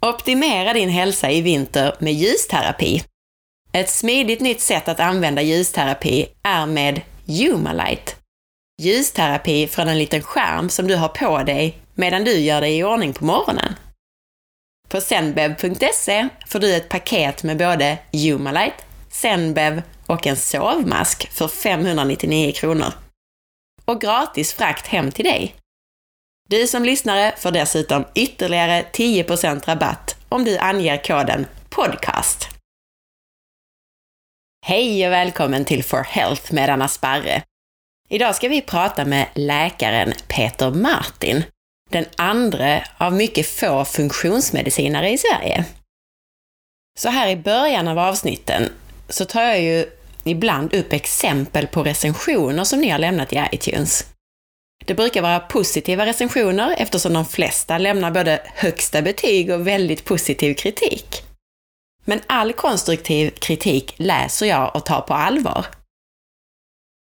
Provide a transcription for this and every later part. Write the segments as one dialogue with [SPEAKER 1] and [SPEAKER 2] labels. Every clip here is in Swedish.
[SPEAKER 1] Optimera din hälsa i vinter med ljusterapi. Ett smidigt nytt sätt att använda ljusterapi är med Humalight. Ljusterapi från en liten skärm som du har på dig medan du gör dig i ordning på morgonen. På zenbev.se får du ett paket med både Humalight, Zenbev och en sovmask för 599 kronor. Och gratis frakt hem till dig. Du som lyssnare får dessutom ytterligare 10% rabatt om du anger koden PODCAST. Hej och välkommen till For Health med Anna Sparre. Idag ska vi prata med läkaren Peter Martin, den andra av mycket få funktionsmedicinare i Sverige. Så här i början av avsnitten så tar jag ju ibland upp exempel på recensioner som ni har lämnat i iTunes. Det brukar vara positiva recensioner eftersom de flesta lämnar både högsta betyg och väldigt positiv kritik. Men all konstruktiv kritik läser jag och tar på allvar.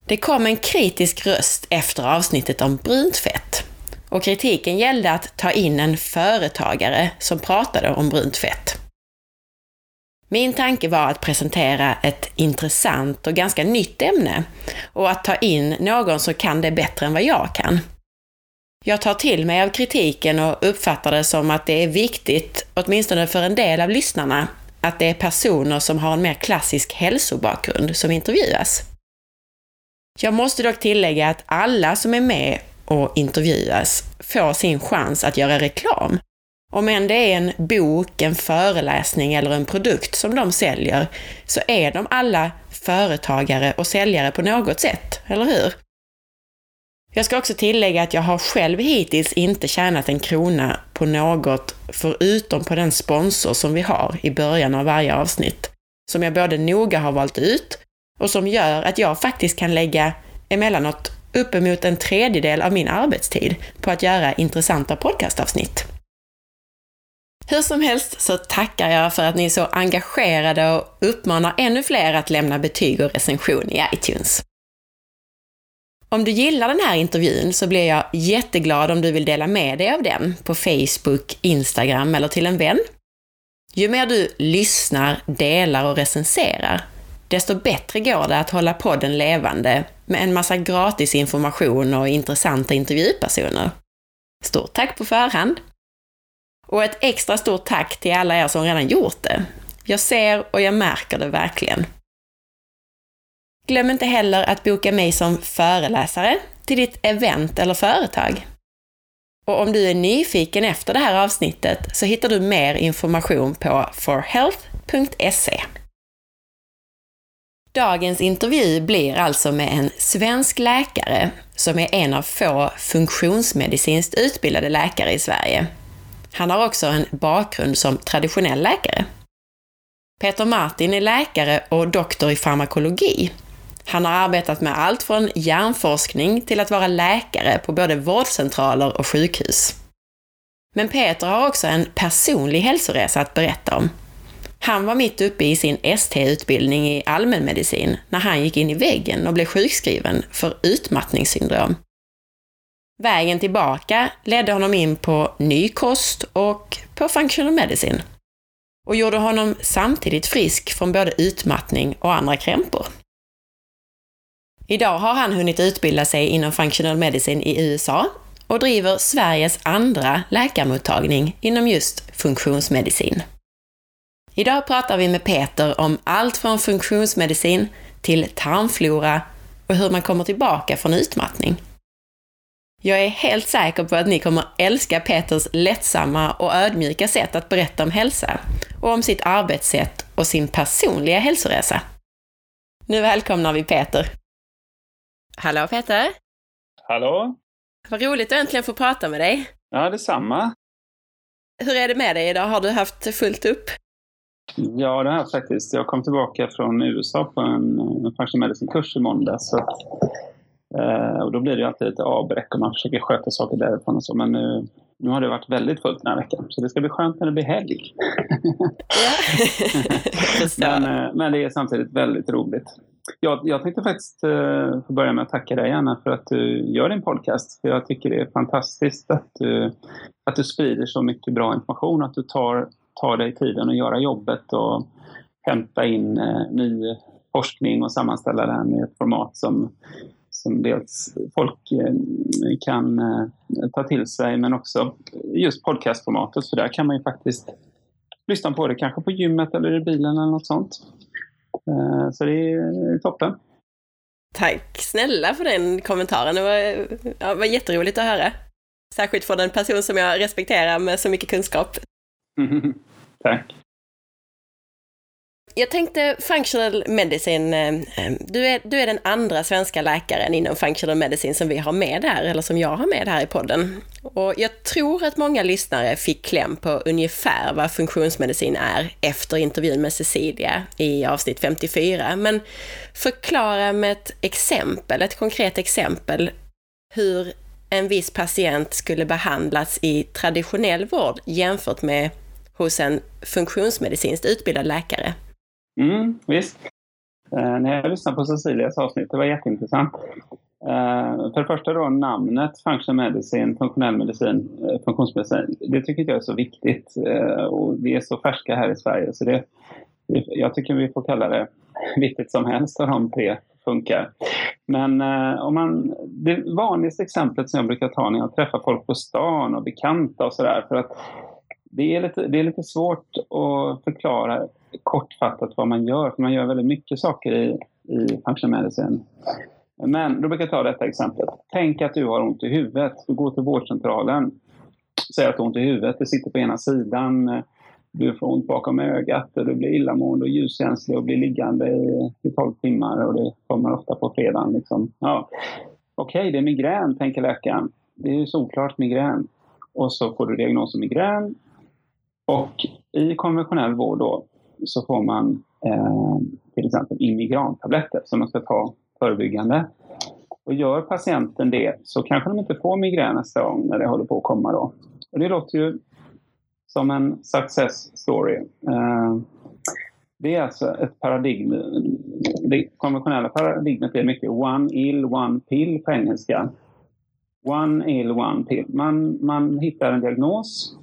[SPEAKER 1] Det kom en kritisk röst efter avsnittet om brunt fett. Och kritiken gällde att ta in en företagare som pratade om brunt fett. Min tanke var att presentera ett intressant och ganska nytt ämne och att ta in någon som kan det bättre än vad jag kan. Jag tar till mig av kritiken och uppfattar det som att det är viktigt, åtminstone för en del av lyssnarna, att det är personer som har en mer klassisk hälsobakgrund som intervjuas. Jag måste dock tillägga att alla som är med och intervjuas får sin chans att göra reklam om än det är en bok, en föreläsning eller en produkt som de säljer, så är de alla företagare och säljare på något sätt, eller hur? Jag ska också tillägga att jag har själv hittills inte tjänat en krona på något förutom på den sponsor som vi har i början av varje avsnitt, som jag både noga har valt ut och som gör att jag faktiskt kan lägga emellanåt uppemot en tredjedel av min arbetstid på att göra intressanta podcastavsnitt. Hur som helst så tackar jag för att ni är så engagerade och uppmanar ännu fler att lämna betyg och recension i iTunes. Om du gillar den här intervjun så blir jag jätteglad om du vill dela med dig av den på Facebook, Instagram eller till en vän. Ju mer du lyssnar, delar och recenserar, desto bättre går det att hålla podden levande med en massa gratis information och intressanta intervjupersoner. Stort tack på förhand! Och ett extra stort tack till alla er som redan gjort det. Jag ser och jag märker det verkligen. Glöm inte heller att boka mig som föreläsare till ditt event eller företag. Och om du är nyfiken efter det här avsnittet så hittar du mer information på forhealth.se. Dagens intervju blir alltså med en svensk läkare som är en av få funktionsmedicinskt utbildade läkare i Sverige han har också en bakgrund som traditionell läkare. Peter Martin är läkare och doktor i farmakologi. Han har arbetat med allt från hjärnforskning till att vara läkare på både vårdcentraler och sjukhus. Men Peter har också en personlig hälsoresa att berätta om. Han var mitt uppe i sin ST-utbildning i allmänmedicin när han gick in i väggen och blev sjukskriven för utmattningssyndrom. Vägen tillbaka ledde honom in på ny kost och på functional medicine och gjorde honom samtidigt frisk från både utmattning och andra krämpor. Idag har han hunnit utbilda sig inom functional medicine i USA och driver Sveriges andra läkarmottagning inom just funktionsmedicin. Idag pratar vi med Peter om allt från funktionsmedicin till tarmflora och hur man kommer tillbaka från utmattning. Jag är helt säker på att ni kommer älska Peters lättsamma och ödmjuka sätt att berätta om hälsa och om sitt arbetssätt och sin personliga hälsoresa. Nu välkomnar vi Peter. Hallå Peter!
[SPEAKER 2] Hallå!
[SPEAKER 1] Vad roligt att äntligen få prata med dig.
[SPEAKER 2] Ja, detsamma.
[SPEAKER 1] Hur är det med dig idag? Har du haft fullt upp?
[SPEAKER 2] Ja, det har jag faktiskt. Jag kom tillbaka från USA på en, functional medicine-kurs i måndags. Så Eh, och då blir det ju alltid lite avbräck och man försöker sköta saker därifrån och så. Men nu, nu har det varit väldigt fullt den här veckan. Så det ska bli skönt när det blir helg. Men, eh, men det är samtidigt väldigt roligt. jag, jag tänkte faktiskt uh, få börja med att tacka dig Anna för att du gör din podcast. För jag tycker det är fantastiskt att du, att du sprider så mycket bra information, att du tar, tar dig tiden att göra jobbet och hämta in uh, ny forskning och sammanställa den i ett format som, som dels folk uh, kan ta till sig men också just podcastformatet. För där kan man ju faktiskt lyssna på det kanske på gymmet eller i bilen eller något sånt. Eh, så det är toppen.
[SPEAKER 1] Tack snälla för den kommentaren. Det var, ja, var jätteroligt att höra. Särskilt från en person som jag respekterar med så mycket kunskap.
[SPEAKER 2] Tack.
[SPEAKER 1] Jag tänkte functional medicine, eh, eh, du är, du är den andra svenska läkaren inom functional medicine som vi har med här, eller som jag har med här i podden. Och jag tror att många lyssnare fick kläm på ungefär vad funktionsmedicin är efter intervjun med Cecilia i avsnitt 54. Men förklara med ett exempel, ett konkret exempel, hur en viss patient skulle behandlas i traditionell vård jämfört med hos en funktionsmedicinskt utbildad läkare.
[SPEAKER 2] Mm, visst. Eh, när jag lyssnade på Cecilias avsnitt, det var jätteintressant. Eh, för det första då namnet functional medicine, funktionell medicin, eh, funktionsmedicin. Det tycker jag är så viktigt. Eh, och vi är så färska här i Sverige så det, jag tycker vi får kalla det vilket som helst av de tre funkar. Men eh, om man, det vanligaste exemplet som jag brukar ta när jag träffar folk på stan och bekanta och sådär, för att det är, lite, det är lite svårt att förklara kortfattat vad man gör, för man gör väldigt mycket saker i, i functional medicine. Men då brukar jag ta detta exemplet. Tänk att du har ont i huvudet. Du går till vårdcentralen, säger att du har ont i huvudet, det sitter på ena sidan, du får ont bakom ögat och du blir illamående och ljuskänslig och blir liggande i, i 12 timmar och det kommer ofta på fredagen. Liksom. Ja. Okej, okay, det är migrän, tänker läkaren. Det är ju solklart migrän. Och så får du diagnosen migrän. Och i konventionell vård då, så får man eh, till exempel immigrantabletter som man ska ta förebyggande. Och gör patienten det så kanske de inte får migrän nästa gång när det håller på att komma då. Och det låter ju som en success story. Eh, det är alltså ett paradigm. Det konventionella paradigmet är mycket one ill, one pill på engelska. One ill, one pill. Man, man hittar en diagnos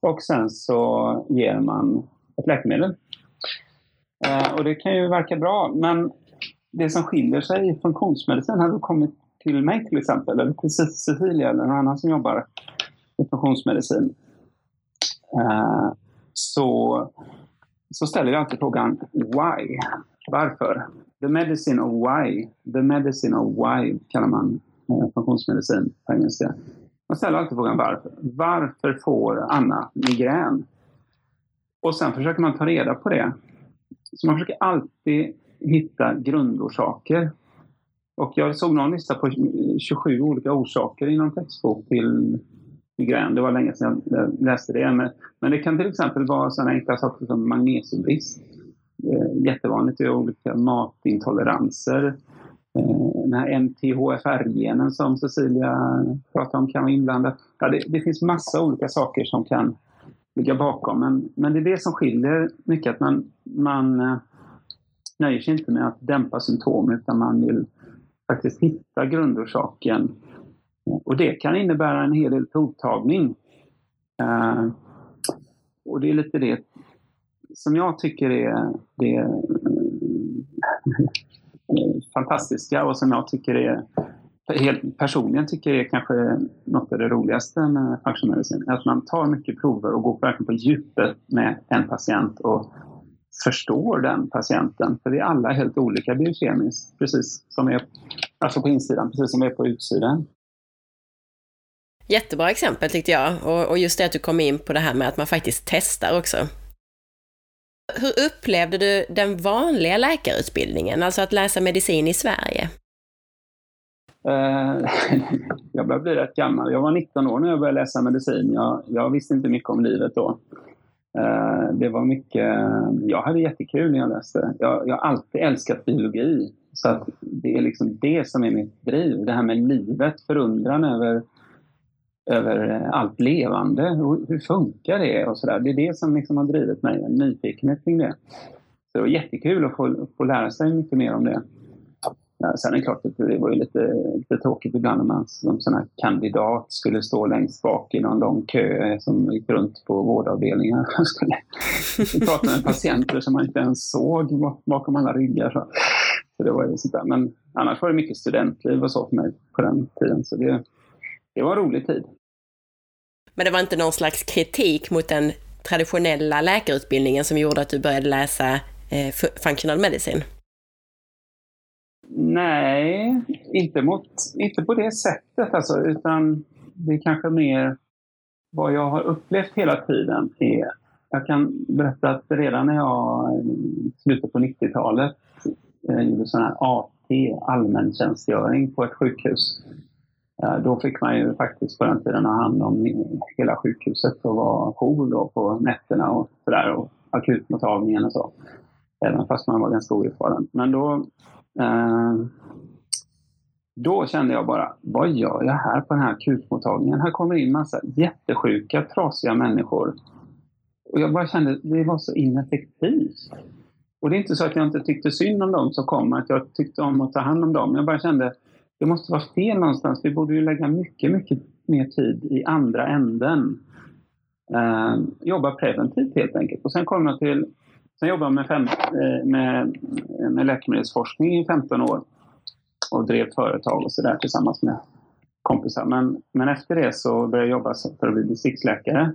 [SPEAKER 2] och sen så ger man ett läkemedel. Eh, och det kan ju verka bra, men det som skiljer sig i funktionsmedicin, har du kommit till mig till exempel, eller till Cecilia eller någon annan som jobbar i funktionsmedicin, eh, så, så ställer jag alltid frågan why? Varför? The medicine of why. The medicine of why kallar man eh, funktionsmedicin på engelska. Man ställer alltid frågan varför. Varför får Anna migrän? Och sen försöker man ta reda på det. Så man försöker alltid hitta grundorsaker. Och jag såg någon lista på 27 olika orsaker i någon textbok till migrän. Det var länge sedan jag läste det. Men, men det kan till exempel vara sådana enkla saker som magnesiumbrist. Eh, jättevanligt i olika matintoleranser. Eh, här MTHFR-genen som Cecilia pratade om kan vara inblandad. Ja, det, det, finns massa olika saker som kan ligga bakom. Men, men det är det som skiljer mycket, att man, man eh, nöjer sig inte med att dämpa symptom utan man vill faktiskt hitta grundorsaken. Och det kan innebära en hel del provtagning. Uh, och det är lite det som jag tycker är det fantastiska och som jag tycker är helt personligen tycker är kanske något av det roligaste med functional medicine. Att man tar mycket prover och går verkligen på djupet med en patient och förstår den patienten. För vi är alla helt olika biokemiskt, precis som är alltså på insidan, precis som vi är på utsidan.
[SPEAKER 1] Jättebra exempel tyckte jag. Och, och just det att du kom in på det här med att man faktiskt testar också. Hur upplevde du den vanliga läkarutbildningen, alltså att läsa medicin i Sverige?
[SPEAKER 2] Eh, jag börjar bli rätt gammal. Jag var 19 år när jag började läsa medicin. Jag, jag visste inte mycket om livet då. Eh, det var mycket... Jag hade jättekul när jag läste. Jag, jag har alltid älskat biologi. Så att det är liksom det som är mitt driv. Det här med livet, förundran över över eh, allt levande. Hur, hur funkar det? och så där. Det är det som liksom har drivit mig, en nyfikenhet kring det. Så det var jättekul att få, få lära sig mycket mer om det. Ja, sen är det klart att det var ju lite, lite tråkigt ibland när man som sån här kandidat skulle stå längst bak i någon lång kö som gick runt på vårdavdelningar. Man skulle prata med patienter som man inte ens såg bakom alla ryggar. Så, så det var ju sånt där. Men annars var det mycket studentliv och så för mig på den tiden. Så det, det var en rolig tid.
[SPEAKER 1] Men det var inte någon slags kritik mot den traditionella läkarutbildningen som gjorde att du började läsa eh, functional medicine?
[SPEAKER 2] Nej, inte, mot, inte på det sättet alltså, utan det är kanske mer vad jag har upplevt hela tiden är jag kan berätta att redan när jag i slutet på 90-talet eh, gjorde sån här AT, allmäntjänstgöring på ett sjukhus. Eh, då fick man ju faktiskt på den tiden ha hand om hela sjukhuset och vara jour då på nätterna och sådär och akutmottagningen och så. Även fast man var ganska oerfaren. Men då Eh, då kände jag bara, vad gör jag här på den här akutmottagningen? Här kommer in massa jättesjuka, trasiga människor. Och jag bara kände, det var så ineffektivt. Och det är inte så att jag inte tyckte synd om dem som kom, att jag tyckte om att ta hand om dem. Jag bara kände, det måste vara fel någonstans. Vi borde ju lägga mycket, mycket mer tid i andra änden. Eh, jobba preventivt helt enkelt. Och sen kommer jag till Sen jobbade jag med, fem, eh, med, med läkemedelsforskning i 15 år och drev företag och sådär tillsammans med kompisar. Men, men efter det så började jag jobba för att bli distriktsläkare.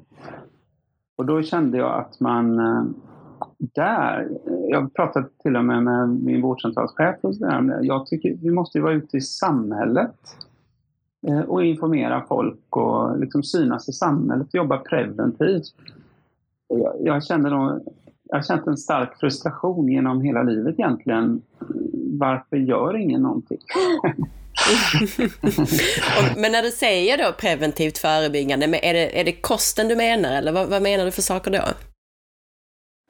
[SPEAKER 2] Och då kände jag att man eh, där, jag pratade till och med med min vårdcentralschef och sådär. Jag tycker vi måste vara ute i samhället eh, och informera folk och liksom synas i samhället och jobba preventivt. Jag, jag kände då jag har känt en stark frustration genom hela livet egentligen. Varför gör ingen någonting?
[SPEAKER 1] men när du säger då preventivt förebyggande, är det, är det kosten du menar eller vad, vad menar du för saker då?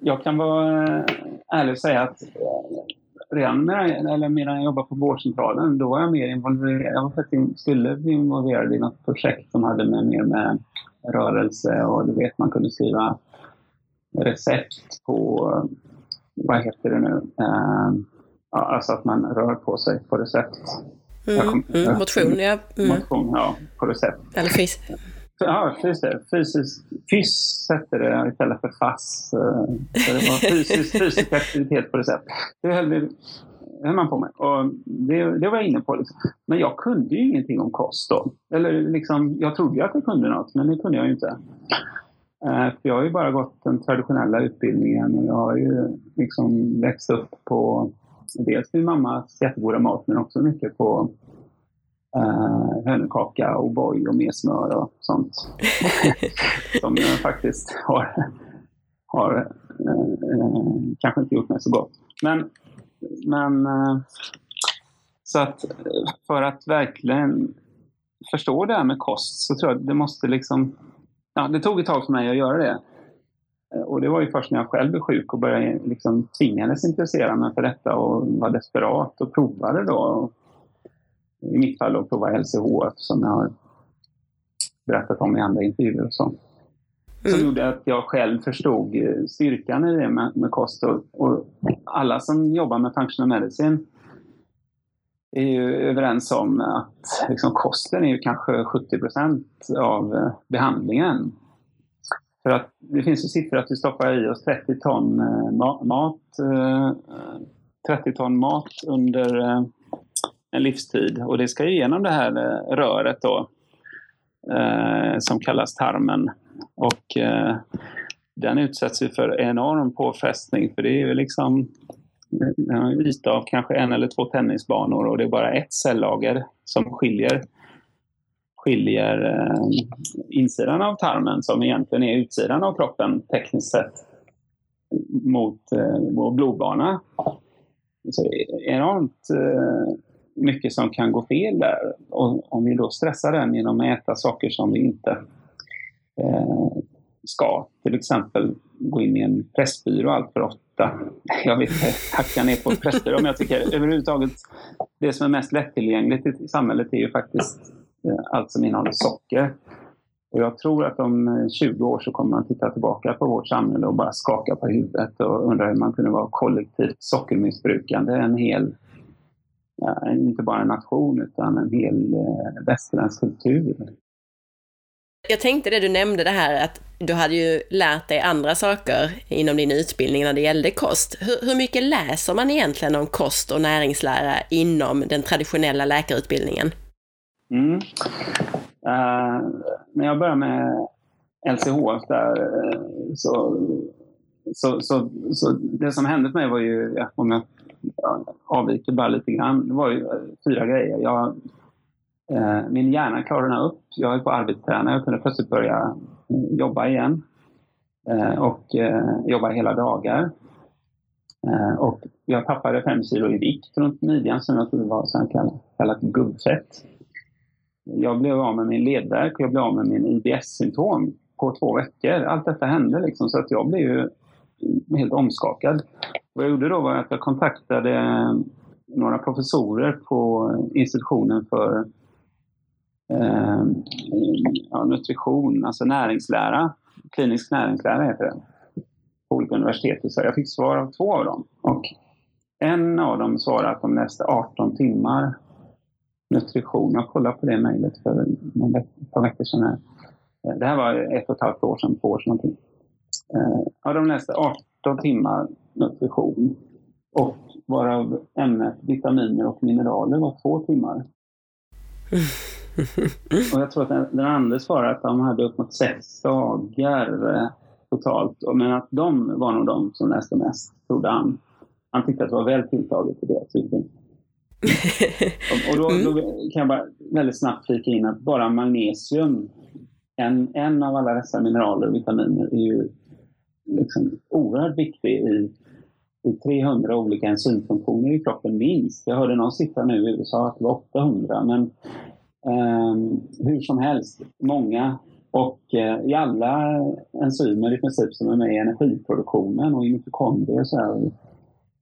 [SPEAKER 2] Jag kan vara eh, ärlig och säga att eh, redan när, eller medan jag jobbade på vårdcentralen, då var jag mer involverad. Jag var faktiskt, skulle bli involverad i något projekt som hade med, mer med rörelse och du vet, man kunde skriva recept på, vad heter det nu, uh, alltså att man rör på sig på recept.
[SPEAKER 1] Mm, kom, mm, motion, ja.
[SPEAKER 2] Mm. Motion, ja, på recept.
[SPEAKER 1] Eller fys.
[SPEAKER 2] Ja, just det. Fysisk, fys hette det istället för fass. Så eh, det var fysisk, fysisk aktivitet på recept. Det höll, vi, höll man på med. Och det, det var jag inne på. Liksom. Men jag kunde ju ingenting om kost då. Eller liksom, jag trodde ju att jag kunde något, men det kunde jag ju inte. Eh, för jag har ju bara gått den traditionella utbildningen och jag har ju liksom växt upp på dels min mammas jättegoda mat men också mycket på eh, hönökaka och boj och mer smör och sånt. som jag faktiskt har, har eh, kanske inte gjort mig så gott. Men, men eh, så att för att verkligen förstå det här med kost så tror jag att det måste liksom ja, det tog ett tag för mig att göra det. Eh, och det var ju först när jag själv blev sjuk och började liksom tvingades intressera mig för detta och var desperat och provade då. I mitt fall att prova LCHF som jag har berättat om i andra intervjuer och så. Som mm. gjorde att jag själv förstod eh, styrkan i det med, med kost. Och, och, alla som jobbar med functional medicine är ju överens om att liksom, kosten är ju kanske 70% av eh, behandlingen. För att det finns ju siffror att vi stoppar i oss 30 ton eh, mat, 30 eh, ton mat under en livstid. Och det ska ju igenom det här eh, röret då, eh, som kallas tarmen. Och eh, den utsätts ju för enorm påfrestning, för det är ju liksom en yta av kanske en eller två tennisbanor och det är bara ett cellager som skiljer, skiljer eh, insidan av tarmen, som egentligen är utsidan av kroppen tekniskt sett, mot eh, vår blodbana. Så enormt eh, mycket som kan gå fel där. Och om vi då stressar den genom att äta saker som vi inte eh, ska, till exempel gå in i en pressbyrå allt för ofta. Jag vill inte hacka ner på pressbyrå, men jag tycker överhuvudtaget det som är mest lättillgängligt i samhället är ju faktiskt eh, allt som innehåller socker. Och jag tror att om eh, 20 år så kommer man titta tillbaka på vårt samhälle och bara skaka på huvudet och undra hur man kunde vara kollektivt sockermissbrukande en hel, inte bara en nation utan en hel eh, västerländsk kultur.
[SPEAKER 1] Jag tänkte det du nämnde det här att du hade ju lärt dig andra saker inom din utbildning när det gällde kost. Hur, hur mycket läser man egentligen om kost och näringslära inom den traditionella läkarutbildningen?
[SPEAKER 2] Mm. Uh, när jag började med LCHF där så, så, så, så, det som hände för mig var ju, om jag avviker bara lite grann, det var ju eh, fyra grejer. Jag, eh, min hjärna klarade upp. Jag är på arbetsträning. Jag kunde plötsligt börja mm, jobba igen eh, och eh, jobba hela dagar. Och jag tappade fem kilo i vikt runt midjan som jag trodde var så kallat, kallat gubbfett. Jag blev av med min ledvärk och jag blev av med min IBS-symptom på två veckor. Allt detta hände liksom, så att jag blev ju helt omskakad. Vad jag gjorde då var att jag kontaktade eh, några professorer på institutionen för eh, ja, nutrition, alltså näringslära. Klinisk näringslära heter det. På olika universitet. Så jag fick svar av två av dem. Och en av dem svarade att de läste 18 timmar nutrition. Jag kollade på det mejlet för ett par veckor sedan. Här. Eh, det här var ett och ett halvt år sedan, två år sedan någonting. Eh, ja, de läste 18 timmar nutrition och varav ämnet vitaminer och mineraler var två timmar. Och jag tror att den, andra svarade att de hade upp mot sex dagar eh, totalt. Men att de var nog de som läste mest, trodde han. Han tyckte att det var väl tilltaget i deras utbildning. och då, mm. då, kan jag bara väldigt snabbt flika in att bara magnesium, en, en av alla dessa mineraler och vitaminer, är ju liksom oerhört viktig i, i 300 olika enzymfunktioner i kroppen minst. Jag hörde någon siffra nu i USA att det var 800, men um, hur som helst, många. Och uh, i alla enzymer i princip som är med i energiproduktionen och i mitokondrier så här,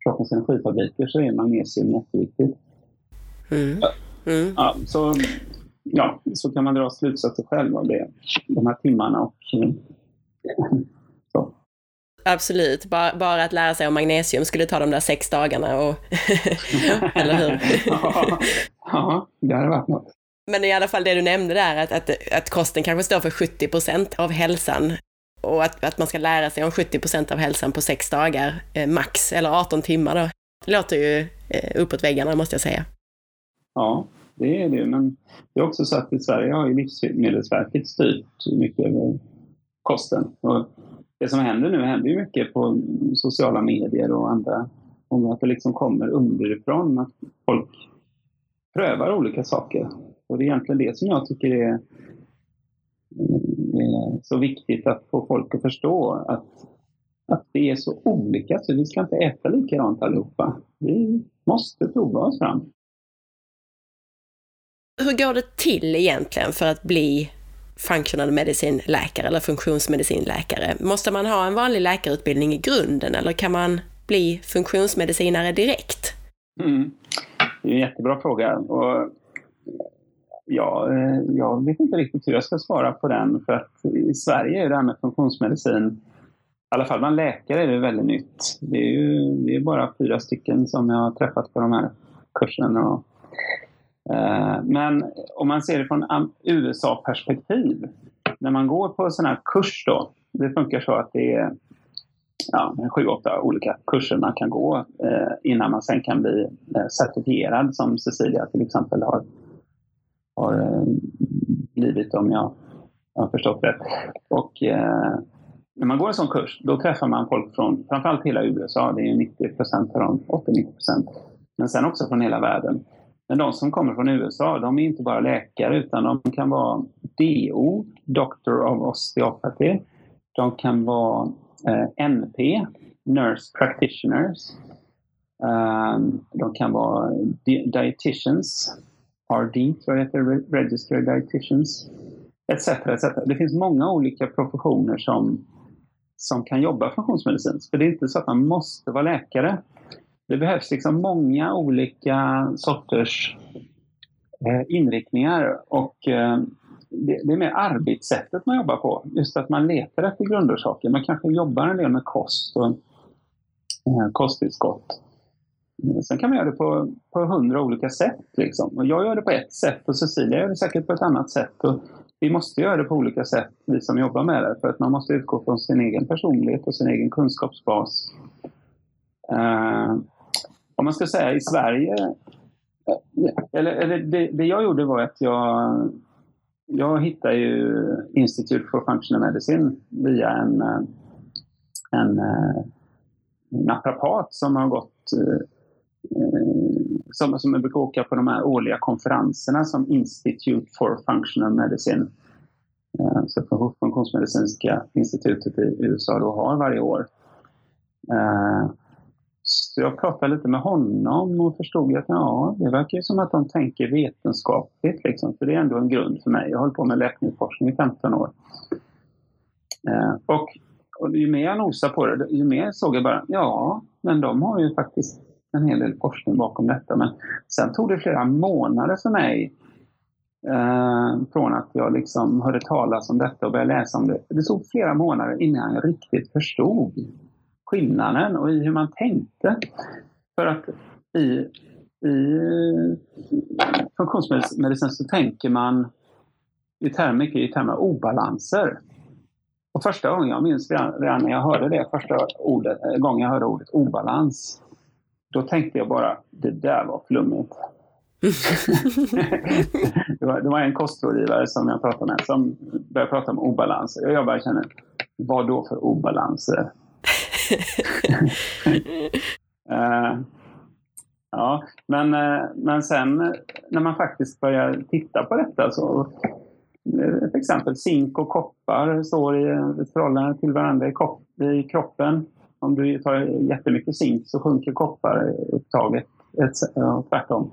[SPEAKER 2] kroppens energifabriker så är magnesium jätteviktigt. Mm. Mm. Ja, så, ja, så kan man dra slutsatser själv av det, de här timmarna. Och, så.
[SPEAKER 1] Absolut, bara, bara att lära sig om magnesium skulle ta de där sex dagarna. Och eller hur?
[SPEAKER 2] ja, ja, det hade varit något.
[SPEAKER 1] Men i alla fall det du nämnde där, att, att, att kosten kanske står för 70 procent av hälsan och att, att man ska lära sig om 70 procent av hälsan på sex dagar, eh, max, eller 18 timmar då. Det låter ju eh, uppåt väggarna måste jag säga.
[SPEAKER 2] Ja, det är det. Men det är också så att i Sverige har ju Livsmedelsverket styrt mycket över kosten. Och det som händer nu händer ju mycket på sociala medier och andra Och att det liksom kommer underifrån, att folk prövar olika saker. Och det är egentligen det som jag tycker är, är så viktigt att få folk att förstå att, att det är så olika, så vi ska inte äta likadant allihopa. Vi måste prova oss fram
[SPEAKER 1] hur går det till egentligen för att bli functional medicine-läkare eller funktionsmedicinläkare? Måste man ha en vanlig läkarutbildning i grunden eller kan man bli funktionsmedicinare direkt?
[SPEAKER 2] Mm. Det är en jättebra fråga. Och ja, eh, jag vet inte riktigt hur jag ska svara på den. För att i Sverige är det här med funktionsmedicin, i alla fall bland läkare, är det väldigt nytt. Det är ju det är bara fyra stycken som jag har träffat på de här kurserna. Och Eh, men om man ser det från USA-perspektiv, när man går på en sån här kurs då, det funkar så att det är ja, sju, åtta olika kurser man kan gå eh, innan man sen kan bli eh, certifierad som Cecilia till exempel har, har blivit om jag har förstått rätt. Och när man går en sån kurs, då träffar man folk från framförallt hela USA, det är 90 procent av dem, 80-90 procent, men sen också från hela världen. Men de som kommer från USA, de är inte bara läkare utan de kan vara DO, Doctor of Osteopathy. De kan vara eh, NP, Nurse Practitioners. Um, de kan vara dietitians, RD tror jag heter, Registered Dietitians, etc. etc. Det finns många olika professioner som, som kan jobba funktionsmedicinskt. För det är inte så att man måste vara läkare. Det behövs liksom många olika sorters eh, inriktningar och eh, det, är mer arbetssättet man jobbar på. Just att man letar efter grundorsaker. Man kanske jobbar en del med kost och eh, kosttillskott. Sen kan man göra det på, på hundra olika sätt. Liksom. Och jag gör det på ett sätt och Cecilia gör det säkert på ett annat sätt. Och vi måste göra det på olika sätt, vi som jobbar med det. För att man måste utgå från sin egen personlighet och sin egen kunskapsbas. Uh, om man ska säga i Sverige, eh, eller, eller det, det, jag gjorde var att jag, jag hittade ju Institute for Functional Medicine via en, eh, en, en naprapat som har gått som, som jag brukar åka på de här årliga konferenserna som Institute for Functional Medicine, så funktionsmedicinska institutet i USA då har varje år. Så jag pratade lite med honom och förstod att ja, det verkar ju som att de tänker vetenskapligt. Liksom, för det är ändå en grund för mig. Jag har hållit på med läkemedelsforskning i 15 år. Eh, och, och ju mer jag nosade på det, ju mer såg jag bara, ja, men de har ju faktiskt en hel del forskning bakom detta. Men sen tog det flera månader för mig eh, från att jag liksom hörde talas om detta och började läsa om det. Det tog flera månader innan jag riktigt förstod skillnaden och i hur man tänkte. För att i, i funktionsmedicin så tänker man i term, mycket i termer obalanser. Och första gången, jag minns redan, när jag hörde det, första ordet, gången jag hörde ordet obalans, då tänkte jag bara, det där var flummigt. det, var, det var en kostrådgivare som jag pratade med som började prata om obalanser. Jag bara känner, vad då för obalanser? Uh, ja, men, uh, men sen eh, när man faktiskt börjar titta på detta så till exempel zink och koppar står i förhållande till varandra i, i kroppen. Om du tar jättemycket zink så sjunker kopparupptaget och tvärtom.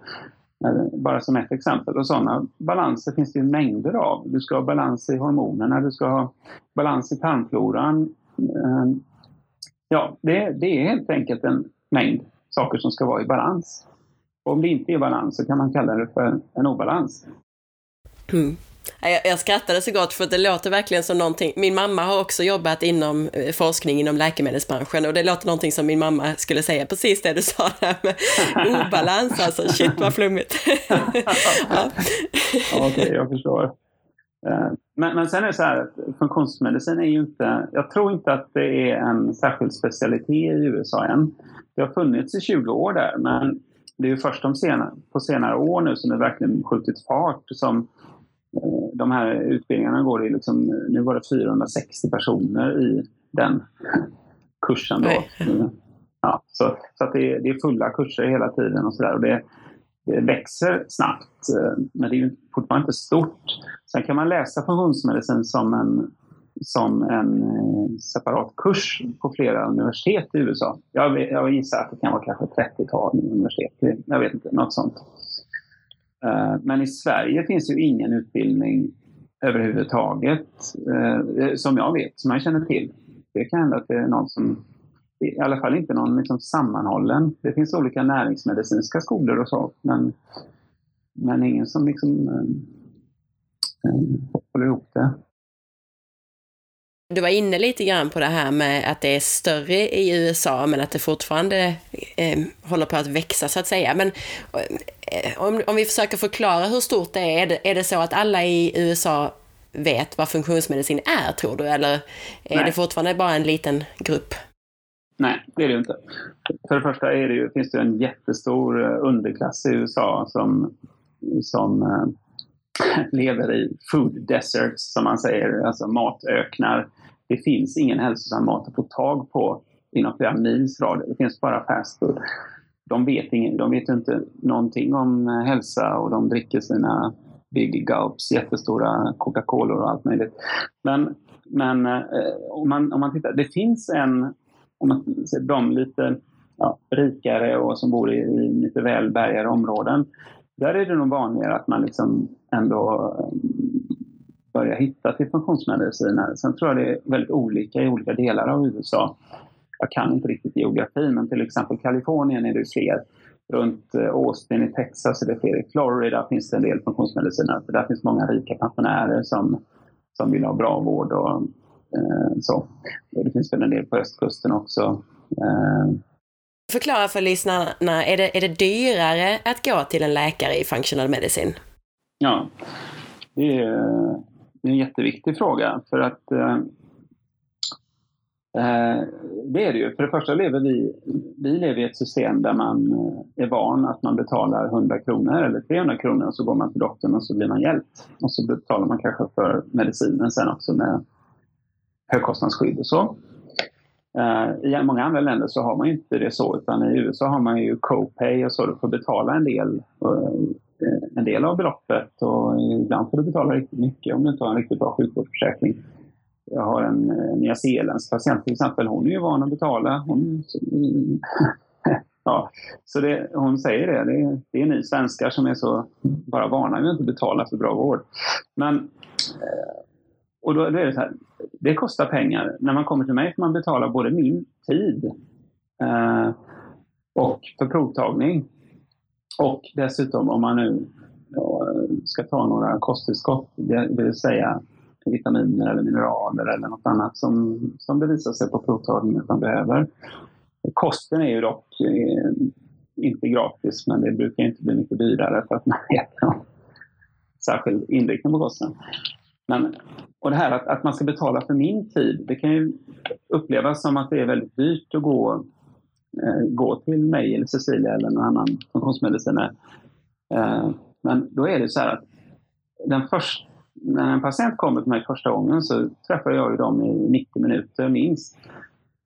[SPEAKER 2] Bara som ett exempel. Och sådana balanser finns det mängder av. Du ska ha balans i hormonerna, du ska ha balans i tarmfloran. Ja, det, det är helt enkelt en mängd saker som ska vara i balans. Och om det inte är balans så kan man kalla det för en obalans.
[SPEAKER 1] Mm. Jag, jag skrattade så gott för det låter verkligen som någonting, min mamma har också jobbat inom eh, forskning inom läkemedelsbranschen och det låter någonting som min mamma skulle säga precis det du sa där med obalans, alltså shit vad flummigt.
[SPEAKER 2] ja. Okej, okay, jag förstår. Eh, men, men sen är det så här att funktionsmedicin är ju inte, jag tror inte att det är en särskild specialitet i USA än. Det har funnits i 20 år där, men det är ju först de senare, på senare år nu som det verkligen skjutit fart som de här utbildningarna går i liksom, nu var det 460 personer i den kursen då. Ja, så så att det, är, det är fulla kurser hela tiden och sådär. Eh, växer snabbt, eh, men det är fortfarande inte stort. Sen kan man läsa funktionsmedicin som en, som en eh, separat kurs på flera universitet i USA. Jag, jag gissar att det kan vara kanske 30-tal universitet, jag vet inte, något sånt. Men i Sverige finns ju ingen utbildning överhuvudtaget som jag vet, som jag känner till. Det kan hända att det är någon som, i alla fall inte någon liksom sammanhållen. Det finns olika näringsmedicinska skolor och så, men, men ingen som liksom äh, håller ihop det.
[SPEAKER 1] Du var inne lite grann på det här med att det är större i USA men att det fortfarande eh, håller på att växa så att säga. Men eh, om, om vi försöker förklara hur stort det är, är det, är det så att alla i USA vet vad funktionsmedicin är tror du? Eller är Nej. det fortfarande bara en liten grupp?
[SPEAKER 2] Nej, det är det inte. För det första är det ju, finns det en jättestor eh, underklass i USA som, som eh, lever i food deserts, som man säger, alltså matöknar. Det finns ingen hälsosam mat att få tag på inom flera mils radie. Det finns bara fast food. De vet, ingen, de vet inte någonting om eh, hälsa och de dricker sina Big Gulps, jättestora Coca-Cola och allt möjligt. Men, men om, man, om man tittar, det finns en, om man ser de lite ja, rikare och som bor i, i lite välbärgade områden, där är det nog vanligare att man liksom ändå eh, börjar hitta till funktionsmediciner. Sen tror jag det är väldigt olika i olika delar av USA. Jag kan inte riktigt geografin, men till exempel Kalifornien är det fler. runt eh, Austin i Texas är det fler. I Florida finns det en del funktionsmediciner. För där finns många rika pensionärer som, som vill ha bra vård. Och, så. Och det finns väl en del på östkusten också. Eh.
[SPEAKER 1] Förklara för lyssnarna, är det, är det dyrare att gå till en läkare i functional medicine?
[SPEAKER 2] Ja, det är, det är en jätteviktig fråga. För att eh, Eh, det är det ju. För det första lever vi, vi lever i ett system där man eh, är van att man betalar 100 kronor eller 300 kronor och så går man till doktorn och så blir man hjälpt. Och så betalar man kanske för medicinen sen också med högkostnadsskydd och så. Eh, I många andra länder så har man inte det så utan i USA har man ju co-pay och så. Du får betala en del, eh, en del av beloppet och ibland får du betala riktigt mycket om du inte har en riktigt bra sjukvårdsförsäkring. Jag har en eh, nyzeeländsk patient till exempel. Hon är ju van att betala. Hon, ja, så det, hon säger det. det. är, det är ni svenskar som är så bara vana vid att inte betala för bra vård. Men, och då, då är det så här. Det kostar pengar. När man kommer till mig får man betala både min tid eh, och för provtagning. Och dessutom om man nu ja, ska ta några kosttillskott, det vill säga vitaminer eller mineraler eller något annat som, som det visar sig på provtagningen att man behöver. Kosten är ju dock eh, inte gratis, men det brukar inte bli mycket dyrare för att man äter någon särskild inriktning på kosten. Men, och det här att, att man ska betala för min tid, det kan ju upplevas som att det är väldigt dyrt att gå, eh, gå till mig eller Cecilia eller någon annan funktionsmedicinare. Eh, men då är det så här att den först, när en patient kommer till mig första gången så träffar jag ju dem i 90 minuter minst.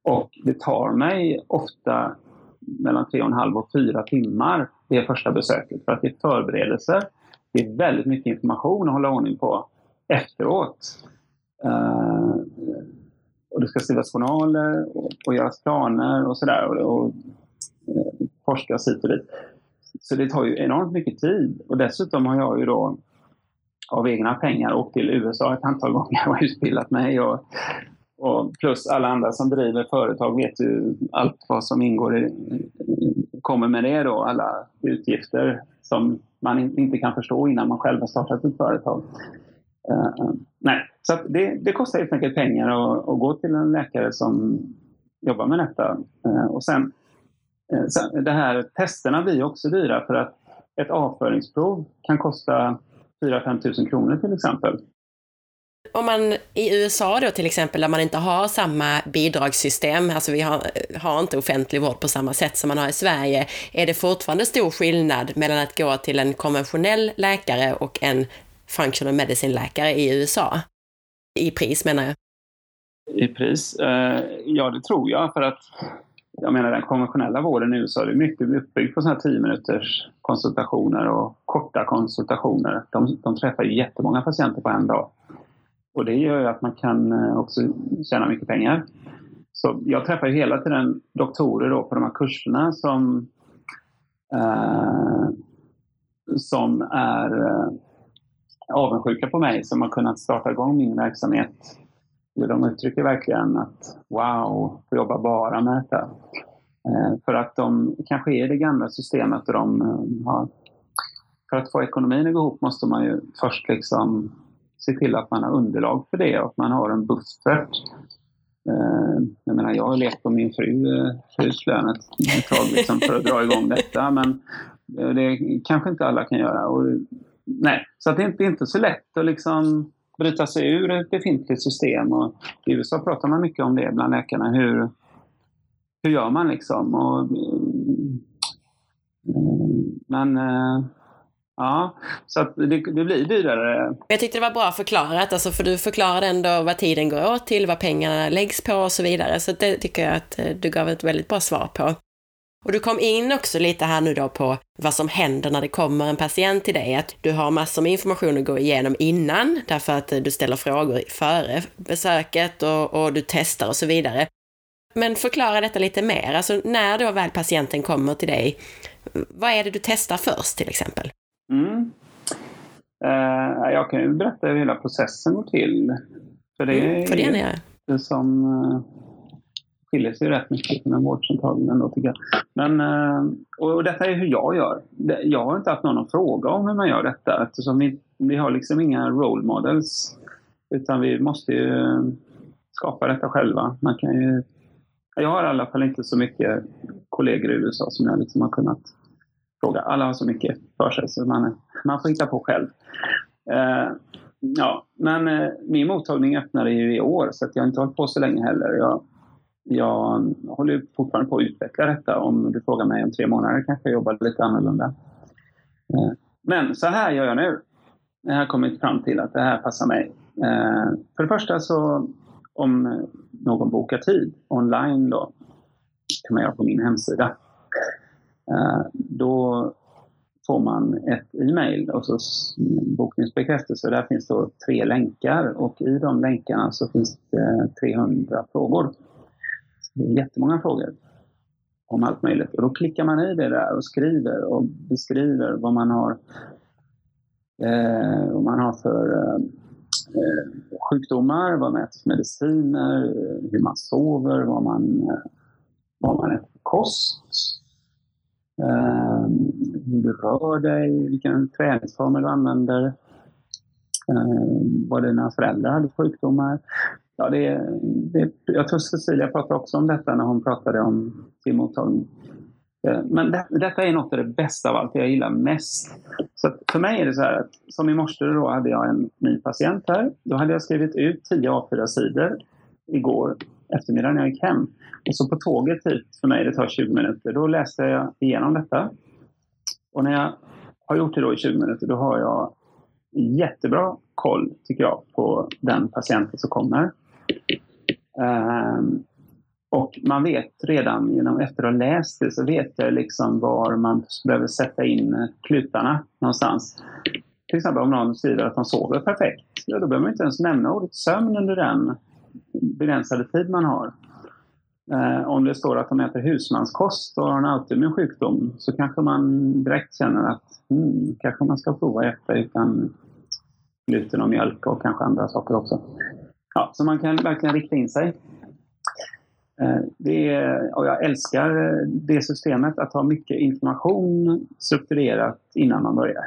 [SPEAKER 2] Och det tar mig ofta mellan tre och en halv och fyra timmar det första besöket. För att det är förberedelser. Det är väldigt mycket information att hålla ordning på efteråt. Uh, och det ska skrivas journaler och, och göras planer och sådär. Och, och, och forskas hit och dit. Så det tar ju enormt mycket tid. Och dessutom har jag ju då av egna pengar åkt till USA ett antal gånger och utbildat mig. Och, och plus alla andra som driver företag vet ju allt vad som ingår i, kommer med det då, alla utgifter som man inte kan förstå innan man själv har startat ett företag. Uh, nej, så det, det, kostar helt enkelt pengar att, att, gå till en läkare som jobbar med detta. Uh, och sen, uh, sen, det här testerna blir också dyra för att ett avföringsprov kan kosta 4-5 tusen kronor till exempel.
[SPEAKER 1] Om man i USA då till exempel, där man inte har samma bidragssystem, alltså vi har, har inte offentlig vård på samma sätt som man har i Sverige, är det fortfarande stor skillnad mellan att gå till en konventionell läkare och en functional medicine-läkare i USA? I pris menar jag.
[SPEAKER 2] I pris? Eh, ja, det tror jag. För att jag menar den konventionella vården i USA det är mycket uppbyggd på sådana här 10 minuters konsultationer och korta konsultationer. De, de träffar ju jättemånga patienter på en dag. Och det gör ju att man kan eh, också tjäna mycket pengar. Så jag träffar ju hela tiden doktorer då på de här kurserna som, eh, som är eh, avundsjuka på mig som har kunnat starta igång min verksamhet de uttrycker verkligen att wow, får jobba bara med detta. Eh, för att de kanske är i det gamla systemet och de eh, har... För att få ekonomin att gå ihop måste man ju först liksom se till att man har underlag för det och att man har en buffert. Eh, jag menar, jag har levt på min fru, frus lön ett tag liksom för att dra igång detta, men det kanske inte alla kan göra. Och, nej, så att det är inte så lätt att liksom bryta sig ur ett befintligt system. Och I USA pratar man mycket om det bland läkarna. Hur, hur gör man liksom? Och, men eh, Ja, så att det, det, blir dyrare.
[SPEAKER 1] Jag tyckte det var bra förklarat, alltså för du förklarade ändå vad tiden går åt till, vad pengarna läggs på och så vidare. Så det tycker jag att eh, du gav ett väldigt bra svar på. Och du kom in också lite här nu då på vad som händer när det kommer en patient till dig. Att du har massor med information att gå igenom innan, därför att du ställer frågor före besöket och, och du testar och så vidare. Men förklara detta lite mer, alltså när då väl patienten kommer till dig, vad är det du testar först till exempel?
[SPEAKER 2] Mm. Uh, jag kan ju berätta hur hela processen går till.
[SPEAKER 1] För det, mm, för det är det som
[SPEAKER 2] uh, skiljer sig rätt mycket från en vårdcentral ändå tycker jag. Men, eh, och detta är hur jag gör. Jag har inte haft någon att fråga om hur man gör detta eftersom vi, vi har liksom inga role models. Utan vi måste ju eh, skapa detta själva. Man kan ju, jag har i alla fall inte så mycket kollegor i USA som jag liksom har kunnat fråga. Alla har så mycket för sig så man, man får hitta på själv. Uh, ja, men uh, min mottagning öppnade ju i år så att jag har inte hållit på så länge heller. Jag, jag håller fortfarande på att utveckla detta. Om du frågar mig om tre månader kanske jag jobbar lite annorlunda. Eh, men så här gör jag nu. Jag har kommit fram till att det här passar mig. Eh, för det första så om någon bokar tid online då, kan man göra på min hemsida. Eh, då får man ett e-mail och så bokningsbekräftelse. Där finns då tre länkar och i de länkarna så finns det 300 frågor. Det är jättemånga frågor om allt möjligt. Och då klickar man i det där och skriver och beskriver vad man har, eh, vad man har för eh, sjukdomar, vad man äter för mediciner, hur man sover, vad man, eh, vad man äter för kost eh, hur du rör dig, vilken träningsform du använder, eh, vad dina föräldrar hade för sjukdomar. Ja, det, det, jag tror Cecilia pratade också om detta när hon pratade om sin mottagning. Eh, men det, detta är något av det bästa av allt, det jag gillar mest. Så för mig är det så här att, som i morse då hade jag en ny patient här. Då hade jag skrivit ut 10 A4-sidor igår eftermiddag när jag gick hem. Och så på tåget hit, för mig det tar 20 minuter, då läste jag igenom detta. Och när jag har gjort det då i 20 minuter, då har jag jättebra koll, tycker jag, på den patienten som kommer. Um, och man vet redan genom efter att ha läst det så vet jag liksom var man behöver sätta in klutarna någonstans. Till exempel om någon skriver att de sover perfekt, ja, då behöver man inte ens nämna ordet sömn under den begränsade tid man har. Eh, om det står att de äter husmanskost och har en autoimmun sjukdom så kanske man direkt känner att hmm, kanske man ska prova att äta utan gluten och mjölk och kanske andra saker också. Ja, så man kan verkligen rikta in sig. Eh, det är, och jag älskar eh, det systemet, att ha mycket information strukturerat innan man börjar.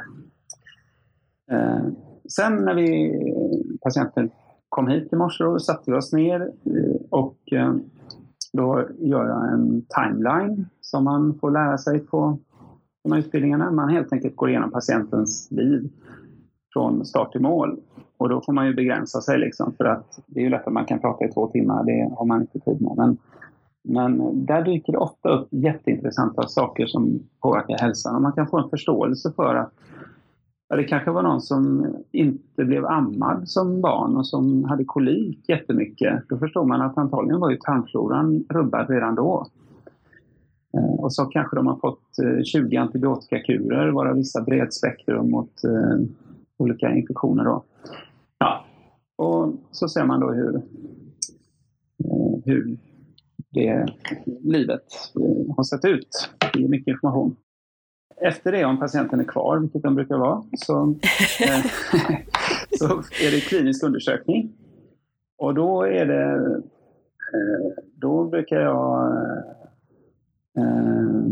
[SPEAKER 2] Eh, sen när vi, patienten kom hit i morse och satte vi oss ner och då gör jag en timeline som man får lära sig på de här utbildningarna. Man helt enkelt går igenom patientens liv från start till mål. Och då får man ju begränsa sig liksom för att det är ju lätt att man kan prata i två timmar, det har man inte tid med. Men, men där dyker det ofta upp jätteintressanta saker som påverkar hälsan och man kan få en förståelse för att Ja, det kanske var någon som inte blev ammad som barn och som hade kolik jättemycket. Då förstår man att antagligen var ju tarmfloran rubbad redan då. Eh, och så kanske de har fått eh, 20 antibiotikakurer, varav vissa bredspektrum mot eh, olika infektioner. Då. Ja. Och så ser man då hur, hur det livet har sett ut. Det är mycket information. Efter det, om patienten är kvar, vilket den brukar vara, så, eh, så är det klinisk undersökning. Och då är det, eh, då brukar jag eh,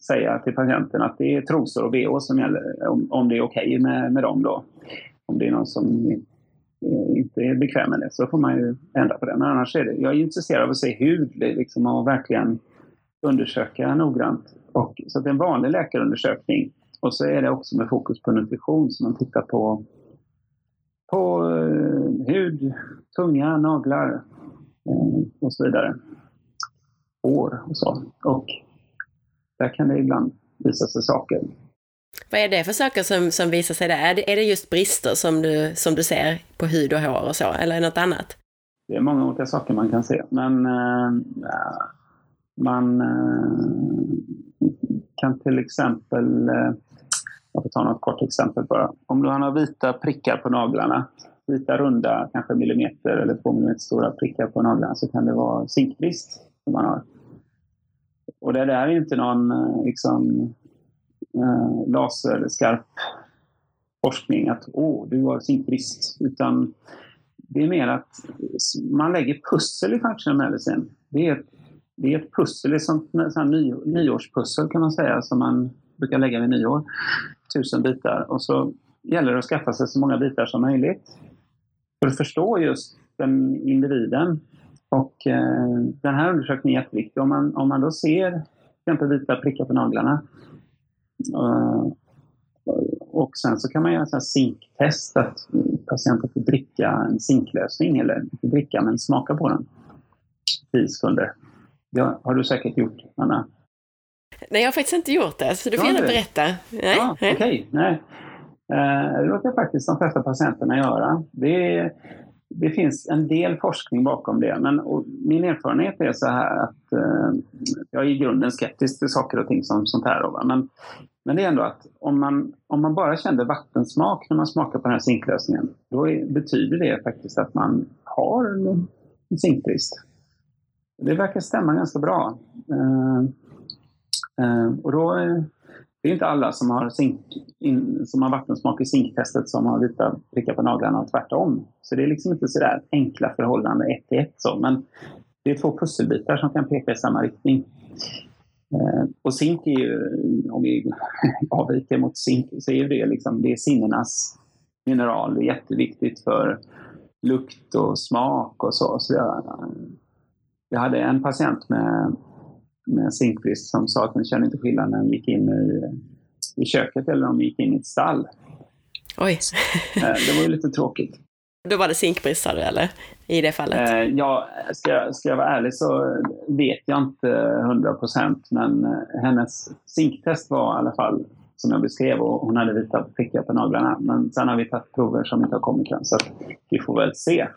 [SPEAKER 2] säga till patienten att det är trosor och BH som gäller, om, om det är okej okay med, med dem då. Om det är någon som inte är bekväm med det så får man ju ändra på det. Men annars är det, jag är intresserad av att se hud liksom, och verkligen undersöka noggrant. Och, så det är en vanlig läkarundersökning. Och så är det också med fokus på nutrition, så man tittar på, på eh, hud, tunga, naglar eh, och så vidare. Hår och så. Och där kan det ibland visa sig saker.
[SPEAKER 1] Vad är det för saker som, som visar sig där? Är det, är det just brister som du, som du ser på hud och hår och så, eller är det något annat?
[SPEAKER 2] Det är många olika saker man kan se, men äh, man äh, kan till exempel, äh, jag får ta något kort exempel bara. Om du har vita prickar på naglarna, vita runda, kanske millimeter eller två millimeter stora prickar på naglarna, så kan det vara zinkbrist som man har. Och det där är inte någon liksom, eh, laserskarp forskning att åh, du har zinkbrist. Utan det är mer att man lägger pussel i functional medicine. det är, det är ett pussel, det är som ett ny, nyårspussel kan man säga, som man brukar lägga vid nyår. Tusen bitar. Och så gäller det att skaffa sig så många bitar som möjligt. För att förstå just den individen. Och eh, den här undersökningen är jätteviktig. Om man, om man då ser till exempel vita prickar på naglarna och sen så kan man göra en zinktest, att patienten får dricka en zinklösning, eller inte dricka, men smaka på den. 10 sekunder. Det har du säkert gjort, Anna?
[SPEAKER 1] Nej, jag har faktiskt inte gjort det, så du får gärna berätta.
[SPEAKER 2] Nej, ja, Okej, okay. nej. Eh, det låter faktiskt de flesta patienterna göra. Det, det finns en del forskning bakom det, men min erfarenhet är så här att eh, jag är i grunden skeptisk till saker och ting som sånt här. Då, men, men det är ändå att om man, om man bara kände vattensmak när man smakar på den här zinklösningen, då är, betyder det faktiskt att man har en zinkbrist. Det verkar stämma ganska bra. Eh, eh, och då, eh, det är inte alla som har, zink, in, som har vattensmak i zinktestet som har vita prickar på naglarna och tvärtom. Så det är liksom inte sådär enkla förhållanden ett till ett. Så. Men det är två pusselbitar som kan peka i samma riktning. Eh, och zink är ju, om vi avviker mot zink, så är det liksom, det är sinnenas mineral. Det är jätteviktigt för lukt och smak och så. så jag, jag hade en patient med, med zinkbrist som sa att hon kände inte skillnad när hon gick in i, i köket eller om hon gick in i ett stall.
[SPEAKER 1] Oj!
[SPEAKER 2] Eh, det var ju lite tråkigt.
[SPEAKER 1] Då var det zinkbrist sa du, eller? I det fallet?
[SPEAKER 2] Eh, ja, ska, ska jag vara ärlig så vet jag inte 100 procent. Men eh, hennes zinktest var i alla fall som jag beskrev och hon hade vita prickar på naglarna. Men sen har vi tagit prover som inte har kommit än, så vi får väl se.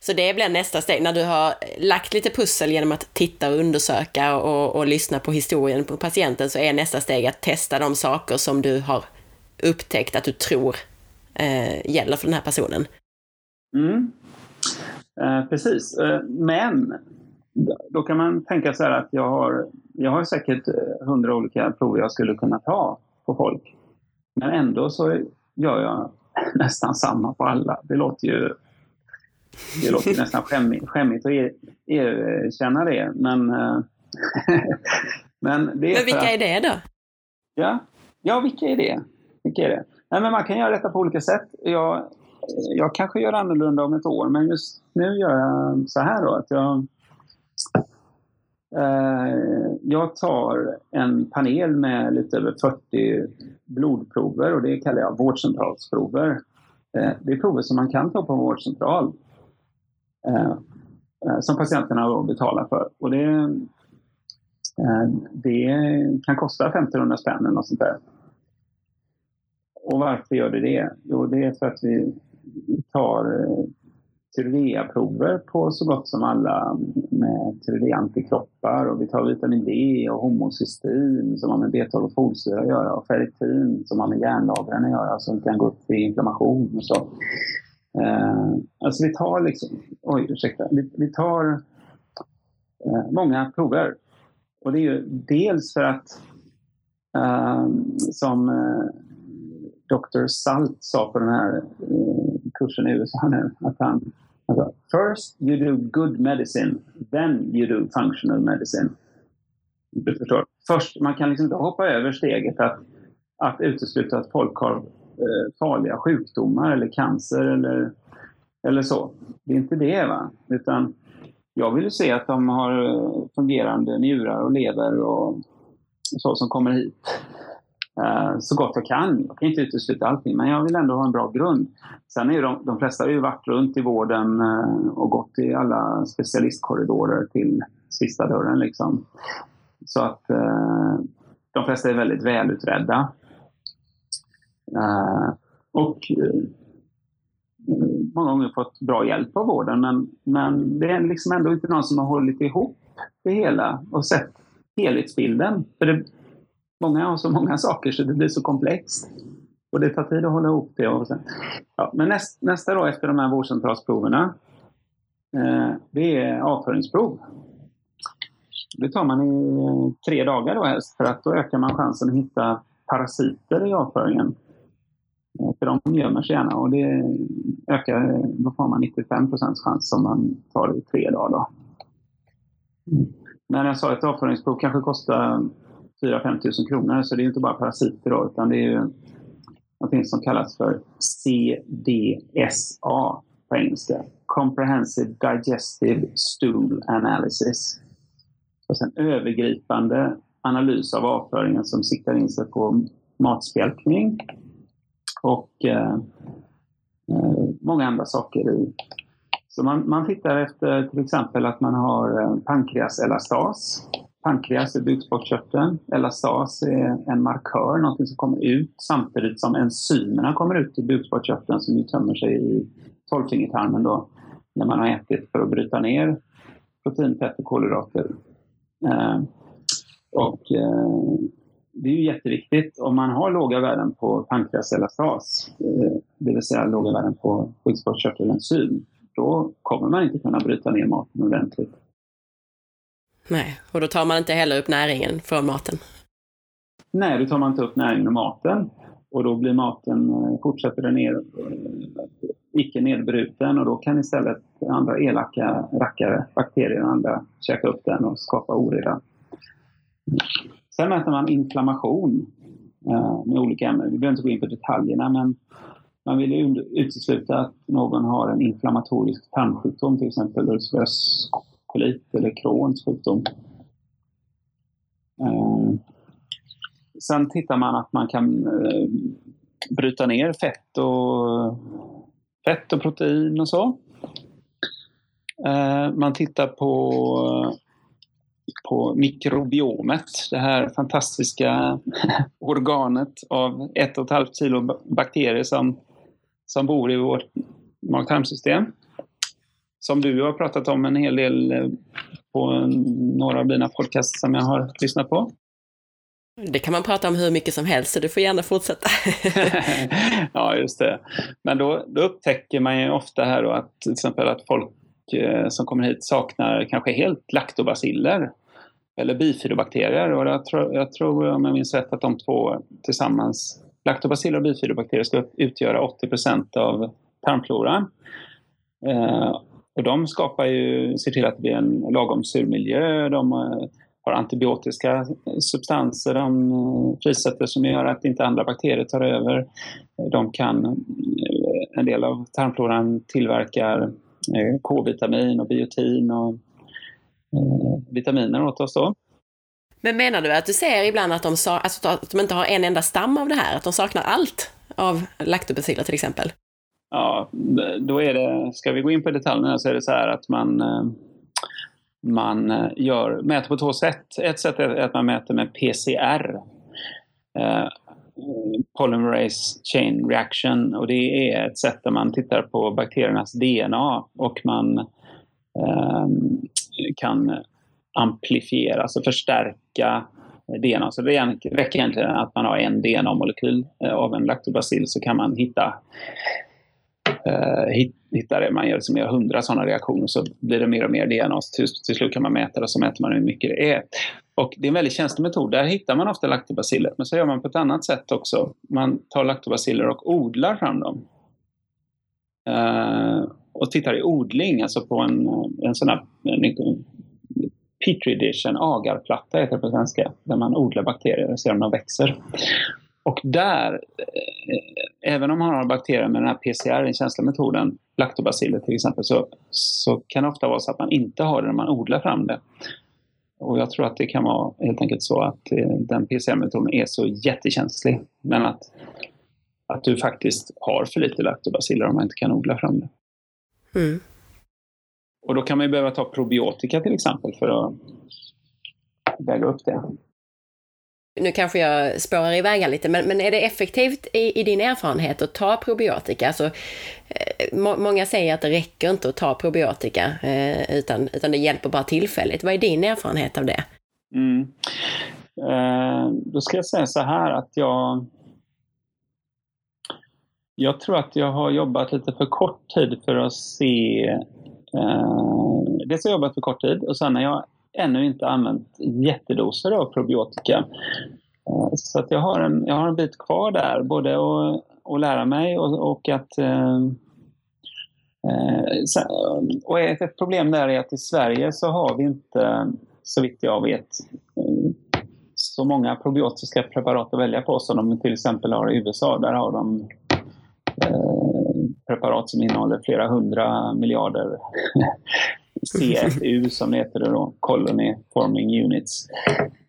[SPEAKER 1] Så det blir nästa steg, när du har lagt lite pussel genom att titta och undersöka och, och lyssna på historien på patienten, så är nästa steg att testa de saker som du har upptäckt att du tror eh, gäller för den här personen.
[SPEAKER 2] Mm. Eh, precis. Eh, men då kan man tänka så här att jag har, jag har säkert eh, hundra olika prover jag skulle kunna ta på folk. Men ändå så gör jag nästan samma på alla. Det låter ju, det låter nästan skämmigt, skämmigt att erkänna det. Men,
[SPEAKER 1] men, det är men vilka att, är det då?
[SPEAKER 2] Ja, ja vilka är det? Vilka är det? Nej, men man kan göra detta på olika sätt. Jag, jag kanske gör annorlunda om ett år, men just nu gör jag så här då att jag eh, jag tar en panel med lite över 40 blodprover och det kallar jag vårdcentralsprover. Eh, det är prover som man kan ta på en vårdcentral. Eh, eh, som patienterna då betalar för. Och det, eh, det kan kosta 1500 spänn eller något sånt där. Och varför gör det det? Jo, det är för att vi tar eh, tyreaprover på så gott som alla med tyreantikroppar och vi tar vitamin D och homocystein som har med B12 och folsyra att göra och ferritin som har med järnlagren att göra som kan gå upp i inflammation och så. Eh, alltså vi tar liksom, oj ursäkta, vi, vi tar eh, många prover. Och det är ju dels för att eh, som eh, Dr. Salt sa på den här eh, kursen i USA nu. Att han, alltså, First you do good medicine, then you do functional medicine. Du förstår. Först, man kan liksom inte hoppa över steget att, att utesluta att folk har Eh, farliga sjukdomar eller cancer eller, eller så. Det är inte det. va? Utan jag vill ju se att de har eh, fungerande njurar och lever och så som kommer hit. Eh, så gott jag kan. Jag kan inte utesluta allting, men jag vill ändå ha en bra grund. Sen är ju de, de flesta har ju varit runt i vården och gått i alla specialistkorridorer till sista dörren. Liksom. Så att de flesta är väldigt välutredda. Eh, och eh, många gånger fått bra hjälp av vården, men, men det är liksom ändå inte någon som har hållit ihop det hela och sett helhetsbilden. För det, Många har så många saker så det blir så komplext. Och det tar tid att hålla ihop det. Och sen, ja, men näst, nästa då efter de här vårdcentralsproverna, eh, det är avföringsprov. Det tar man i eh, tre dagar då helst, för att då ökar man chansen att hitta parasiter i avföringen. För de gömmer sig gärna och det ökar, då får man 95 chans om man tar det i tre dagar. Då. Men jag sa att ett avföringsprov kanske kostar 4-5 000 kronor, så det är inte bara parasiter då, utan det är ju något som kallas för CDSA på engelska. Comprehensive Digestive Stool Analysis. Och sen övergripande analys av avföringen som siktar in sig på matspjälkning och eh, eh, många andra saker. i. Så man, man tittar efter till exempel att man har eh, pankreaselastas. Pankreas är bukspottkörteln. Elastas är en markör, något som kommer ut samtidigt som enzymerna kommer ut i bukspottkörteln som ju tömmer sig i tolvfingertarmen då när man har ätit för att bryta ner protein, fett och kolhydrater. Eh, och eh, det är ju jätteviktigt. Om man har låga värden på pankreaselastas, eh, det vill säga låga värden på bukspottkörtelenzym, då kommer man inte kunna bryta ner maten ordentligt.
[SPEAKER 1] Nej, och då tar man inte heller upp näringen från maten?
[SPEAKER 2] Nej, då tar man inte upp näringen ur maten. Och då blir maten, eh, fortsätter den ner, icke nedbruten och då kan istället andra elaka rackare, bakterier och andra, käka upp den och skapa oreda. Sen mäter man inflammation eh, med olika ämnen. Vi behöver inte gå in på detaljerna men man vill utesluta att någon har en inflammatorisk tarmsjukdom, till exempel ulcerös kolit eller Crohns sjukdom. Eh, sen tittar man att man kan eh, bryta ner fett och, fett och protein och så. Eh, man tittar på på mikrobiomet, det här fantastiska organet av ett och ett halvt kilo bakterier som, som bor i vårt mag-tarmsystem. Som du har pratat om en hel del eh, på några av dina podcast som jag har lyssnat på.
[SPEAKER 1] Det kan man prata om hur mycket som helst, så du får gärna fortsätta.
[SPEAKER 2] ja, just det. Men då, då upptäcker man ju ofta här då att till exempel att folk eh, som kommer hit saknar kanske helt laktobaciller eller bifidobakterier. Och jag tror, jag tror om jag minns rätt att de två tillsammans, laktobaciller och bifidobakterier, ska utgöra 80% av tarmfloran. Eh, och de skapar ju, ser till att det blir en lagom sur miljö, de eh, har antibiotiska substanser de eh, frisätter som gör att inte andra bakterier tar över. De kan, eh, en del av tarmfloran tillverkar K-vitamin och biotin och vitaminer åt oss då.
[SPEAKER 1] Men menar du att du ser ibland att de, alltså att de inte har en enda stam av det här? Att de saknar allt av laktobaciller till exempel?
[SPEAKER 2] Ja, då är det, ska vi gå in på detaljerna så är det så här att man, eh, man eh, gör, mäter på två sätt. Ett sätt är att man mäter med PCR. Polymerase Chain Reaction och det är ett sätt där man tittar på bakteriernas DNA och man kan amplifiera, alltså förstärka DNA. Så det räcker egentligen att man har en DNA-molekyl eh, av en laktobacill, så kan man hitta eh, hitta det. Man gör, liksom som gör hundra sådana reaktioner så blir det mer och mer DNA. Så till, till slut kan man mäta det och så mäter man hur mycket det är. Och det är en väldigt känslig metod. Där hittar man ofta laktobaciller. Men så gör man på ett annat sätt också. Man tar laktobaciller och odlar fram dem. Eh, och tittar i odling, alltså på en, en sån här en, Petri dish, en agarplatta heter det på svenska, där man odlar bakterier och ser om de växer. Och där, eh, även om man har bakterier med den här PCR, den känsliga metoden, laktobaciller till exempel, så, så kan det ofta vara så att man inte har det när man odlar fram det. Och jag tror att det kan vara helt enkelt så att eh, den PCR-metoden är så jättekänslig. Men att, att du faktiskt har för lite laktobaciller om man inte kan odla fram det. Mm. Och då kan man ju behöva ta probiotika till exempel för att väga upp det.
[SPEAKER 1] Nu kanske jag spårar iväg lite, men, men är det effektivt i, i din erfarenhet att ta probiotika? Alltså, eh, må, många säger att det räcker inte att ta probiotika, eh, utan, utan det hjälper bara tillfälligt. Vad är din erfarenhet av det?
[SPEAKER 2] Mm. Eh, då ska jag säga så här att jag jag tror att jag har jobbat lite för kort tid för att se... Eh, dels har jag jobbat för kort tid och sen har jag ännu inte använt jättedoser av probiotika. Eh, så att jag, har en, jag har en bit kvar där, både att, att lära mig och, och att, eh, eh Och ett problem där är att i Sverige så har vi inte, så vitt jag vet, eh, så många probiotiska preparat att välja på som de till exempel har i USA. Där har de preparat som innehåller flera hundra miljarder CFU som det heter då, Colony Forming Units.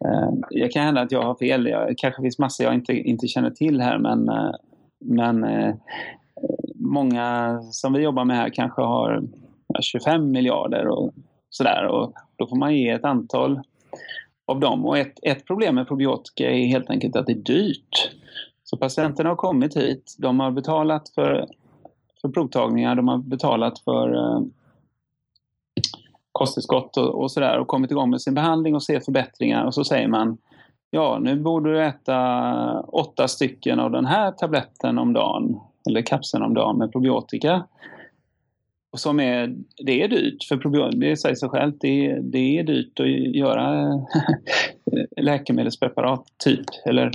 [SPEAKER 2] Eh, jag kan hända att jag har fel, det kanske finns massor jag inte, inte känner till här men, eh, men eh, många som vi jobbar med här kanske har 25 miljarder och sådär och då får man ge ett antal av dem. Och ett, ett problem med probiotika är helt enkelt att det är dyrt. Så patienterna har kommit hit, de har betalat för, för provtagningar, de har betalat för eh, kosttillskott och, och sådär och kommit igång med sin behandling och ser förbättringar och så säger man Ja, nu borde du äta åtta stycken av den här tabletten om dagen eller kapseln om dagen med probiotika. Och som är, det är dyrt, för probiotika, det säger sig självt, det, det är dyrt att göra läkemedelspreparat typ, eller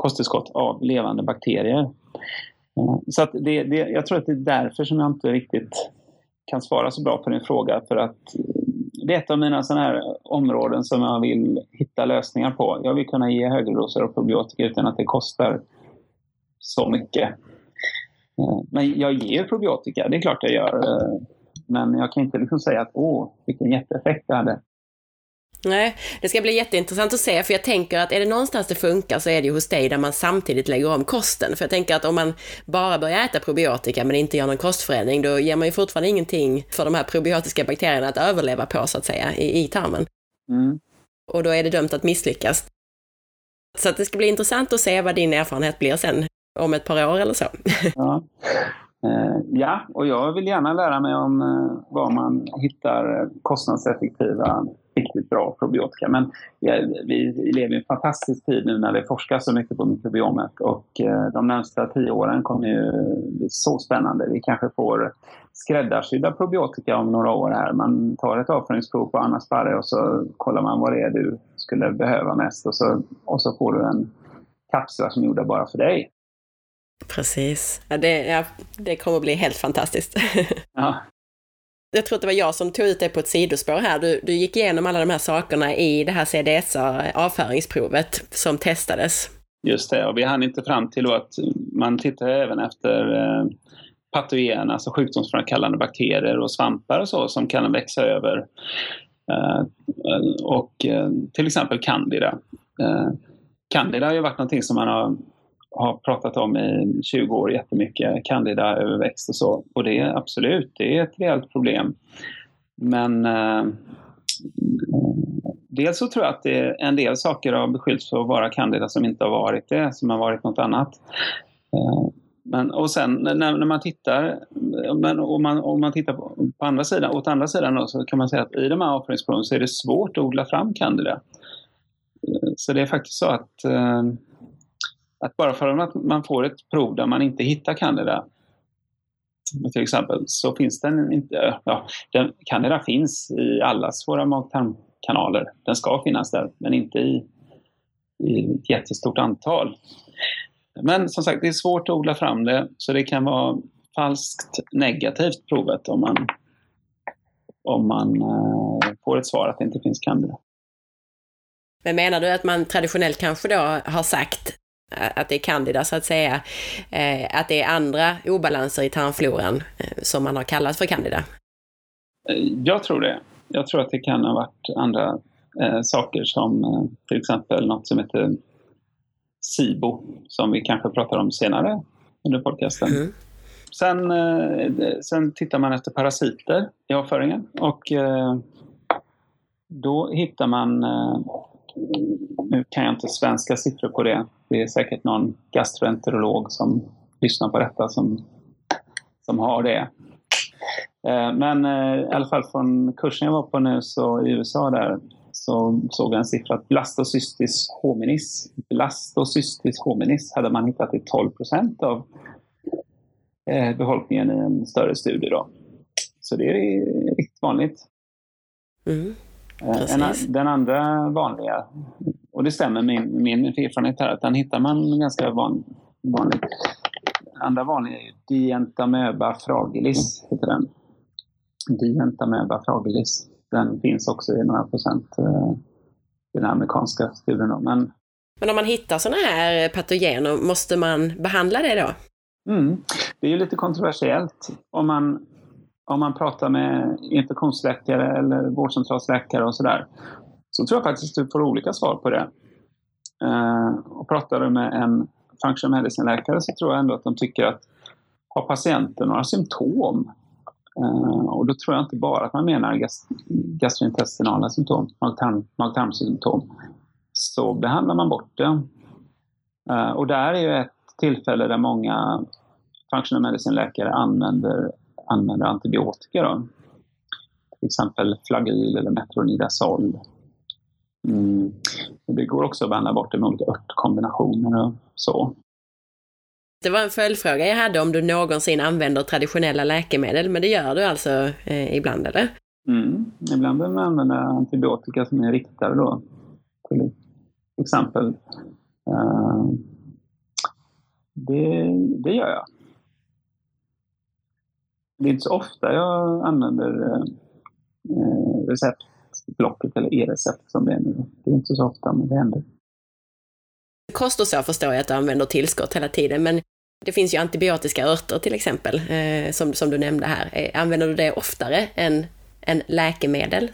[SPEAKER 2] kosttillskott av levande bakterier. Eh, så att det, det, jag tror att det är därför som jag inte riktigt kan svara så bra på din fråga för att eh, det är ett av mina sådana här områden som jag vill hitta lösningar på. Jag vill kunna ge högre doser av probiotika utan att det kostar så mycket. Eh, men jag ger probiotika, det är klart jag gör. Men jag kan inte liksom säga att åh, vilken jätteeffekt det hade.
[SPEAKER 1] Nej, det ska bli jätteintressant att se, för jag tänker att är det någonstans det funkar så är det ju hos dig där man samtidigt lägger om kosten. För jag tänker att om man bara börjar äta probiotika men inte gör någon kostförändring, då ger man ju fortfarande ingenting för de här probiotiska bakterierna att överleva på, så att säga, i, i tarmen. Mm. Och då är det dömt att misslyckas. Så att det ska bli intressant att se vad din erfarenhet blir sen, om ett par år eller så.
[SPEAKER 2] Ja. Eh, ja, och jag vill gärna lära mig om eh, var man hittar kostnadseffektiva riktigt bra probiotika. Men vi lever i en fantastisk tid nu när det forskas så mycket på mikrobiomet och eh, de närmsta tio åren kommer ju bli så spännande. Vi kanske får skräddarsydda probiotika om några år här. Man tar ett avföringsprov på Anna Sparre och så kollar man vad det är du skulle behöva mest och så, och så får du en kapslar som är gjorda bara för dig.
[SPEAKER 1] Precis. Ja, det, ja, det kommer att bli helt fantastiskt.
[SPEAKER 2] ja,
[SPEAKER 1] jag tror att det var jag som tog ut dig på ett sidospår här. Du, du gick igenom alla de här sakerna i det här CDSA avföringsprovet som testades.
[SPEAKER 2] Just det, och vi hann inte fram till att man tittar även efter eh, patogena, alltså sjukdomsframkallande bakterier och svampar och så som kan växa över. Eh, och eh, till exempel candida. Eh, candida har ju varit någonting som man har har pratat om i 20 år jättemycket, candida överväxt och så. Och det är absolut, det är ett reellt problem. Men eh, dels så tror jag att det, en del saker har beskyllts för att vara candida som inte har varit det, som har varit något annat. Eh, men, och sen när, när man tittar, men, om, man, om man tittar på, på andra sidan, åt andra sidan då, så kan man säga att i de här avföringsproven så är det svårt att odla fram candida. Eh, så det är faktiskt så att eh, att bara för att man får ett prov där man inte hittar candida till exempel, så finns den inte... Ja, den, candida finns i allas våra mag-tarmkanaler. Den ska finnas där, men inte i, i ett jättestort antal. Men som sagt, det är svårt att odla fram det, så det kan vara falskt negativt provet om man, om man eh, får ett svar att det inte finns candida.
[SPEAKER 1] Men menar du att man traditionellt kanske då har sagt att det är candida så att säga, att det är andra obalanser i tarmfloran som man har kallat för candida?
[SPEAKER 2] Eh, jag tror det. Jag tror att det kan ha varit andra eh, saker som eh, till exempel något som heter SIBO som vi kanske pratar om senare under podcasten. Mm. Sen, eh, sen tittar man efter parasiter i avföringen och då hittar man nu kan jag inte svenska siffror på det. Det är säkert någon gastroenterolog som lyssnar på detta som, som har det. Eh, men eh, i alla fall från kursen jag var på nu så i USA där så såg jag en siffra att blastocystis hominis, blastocystis hominis hade man hittat i 12 procent av eh, befolkningen i en större studie. Då. Så det är riktigt vanligt. Mm. En, den andra vanliga, och det stämmer min, min erfarenhet här, att den hittar man ganska van, vanligt. Andra vanliga är Dientamöba fragilis, heter den. Dientamoeba fragilis. Den finns också i några procent eh, i den amerikanska studien. Men,
[SPEAKER 1] men om man hittar sådana här patogener, måste man behandla det då?
[SPEAKER 2] Mm. Det är ju lite kontroversiellt. Om man, om man pratar med infektionsläkare eller vårdcentralsläkare och sådär, så tror jag faktiskt att du får olika svar på det. Eh, och pratar du med en functional medicine-läkare så tror jag ändå att de tycker att har patienten några symptom eh, och då tror jag inte bara att man menar gast gastrointestinala symptom, mag-tarmsymptom, så behandlar man bort det. Och och där är ju ett tillfälle där många functional medicine-läkare använder, använder antibiotika. Då. Till exempel flagil eller metronidazol. Mm. Det går också att behandla bort det med olika örtkombinationer och så.
[SPEAKER 1] Det var en följdfråga jag hade om du någonsin använder traditionella läkemedel, men det gör du alltså eh, ibland, eller?
[SPEAKER 2] Mm. Ibland behöver man använda antibiotika som är riktade då. Till exempel uh, det, det gör jag. Det är inte så ofta jag använder eh, receptblocket eller e-recept som det är nu. Det är inte så ofta, men det händer.
[SPEAKER 1] Kost och så förstår jag att du använder tillskott hela tiden, men det finns ju antibiotiska örter till exempel, eh, som, som du nämnde här. Eh, använder du det oftare än, än läkemedel?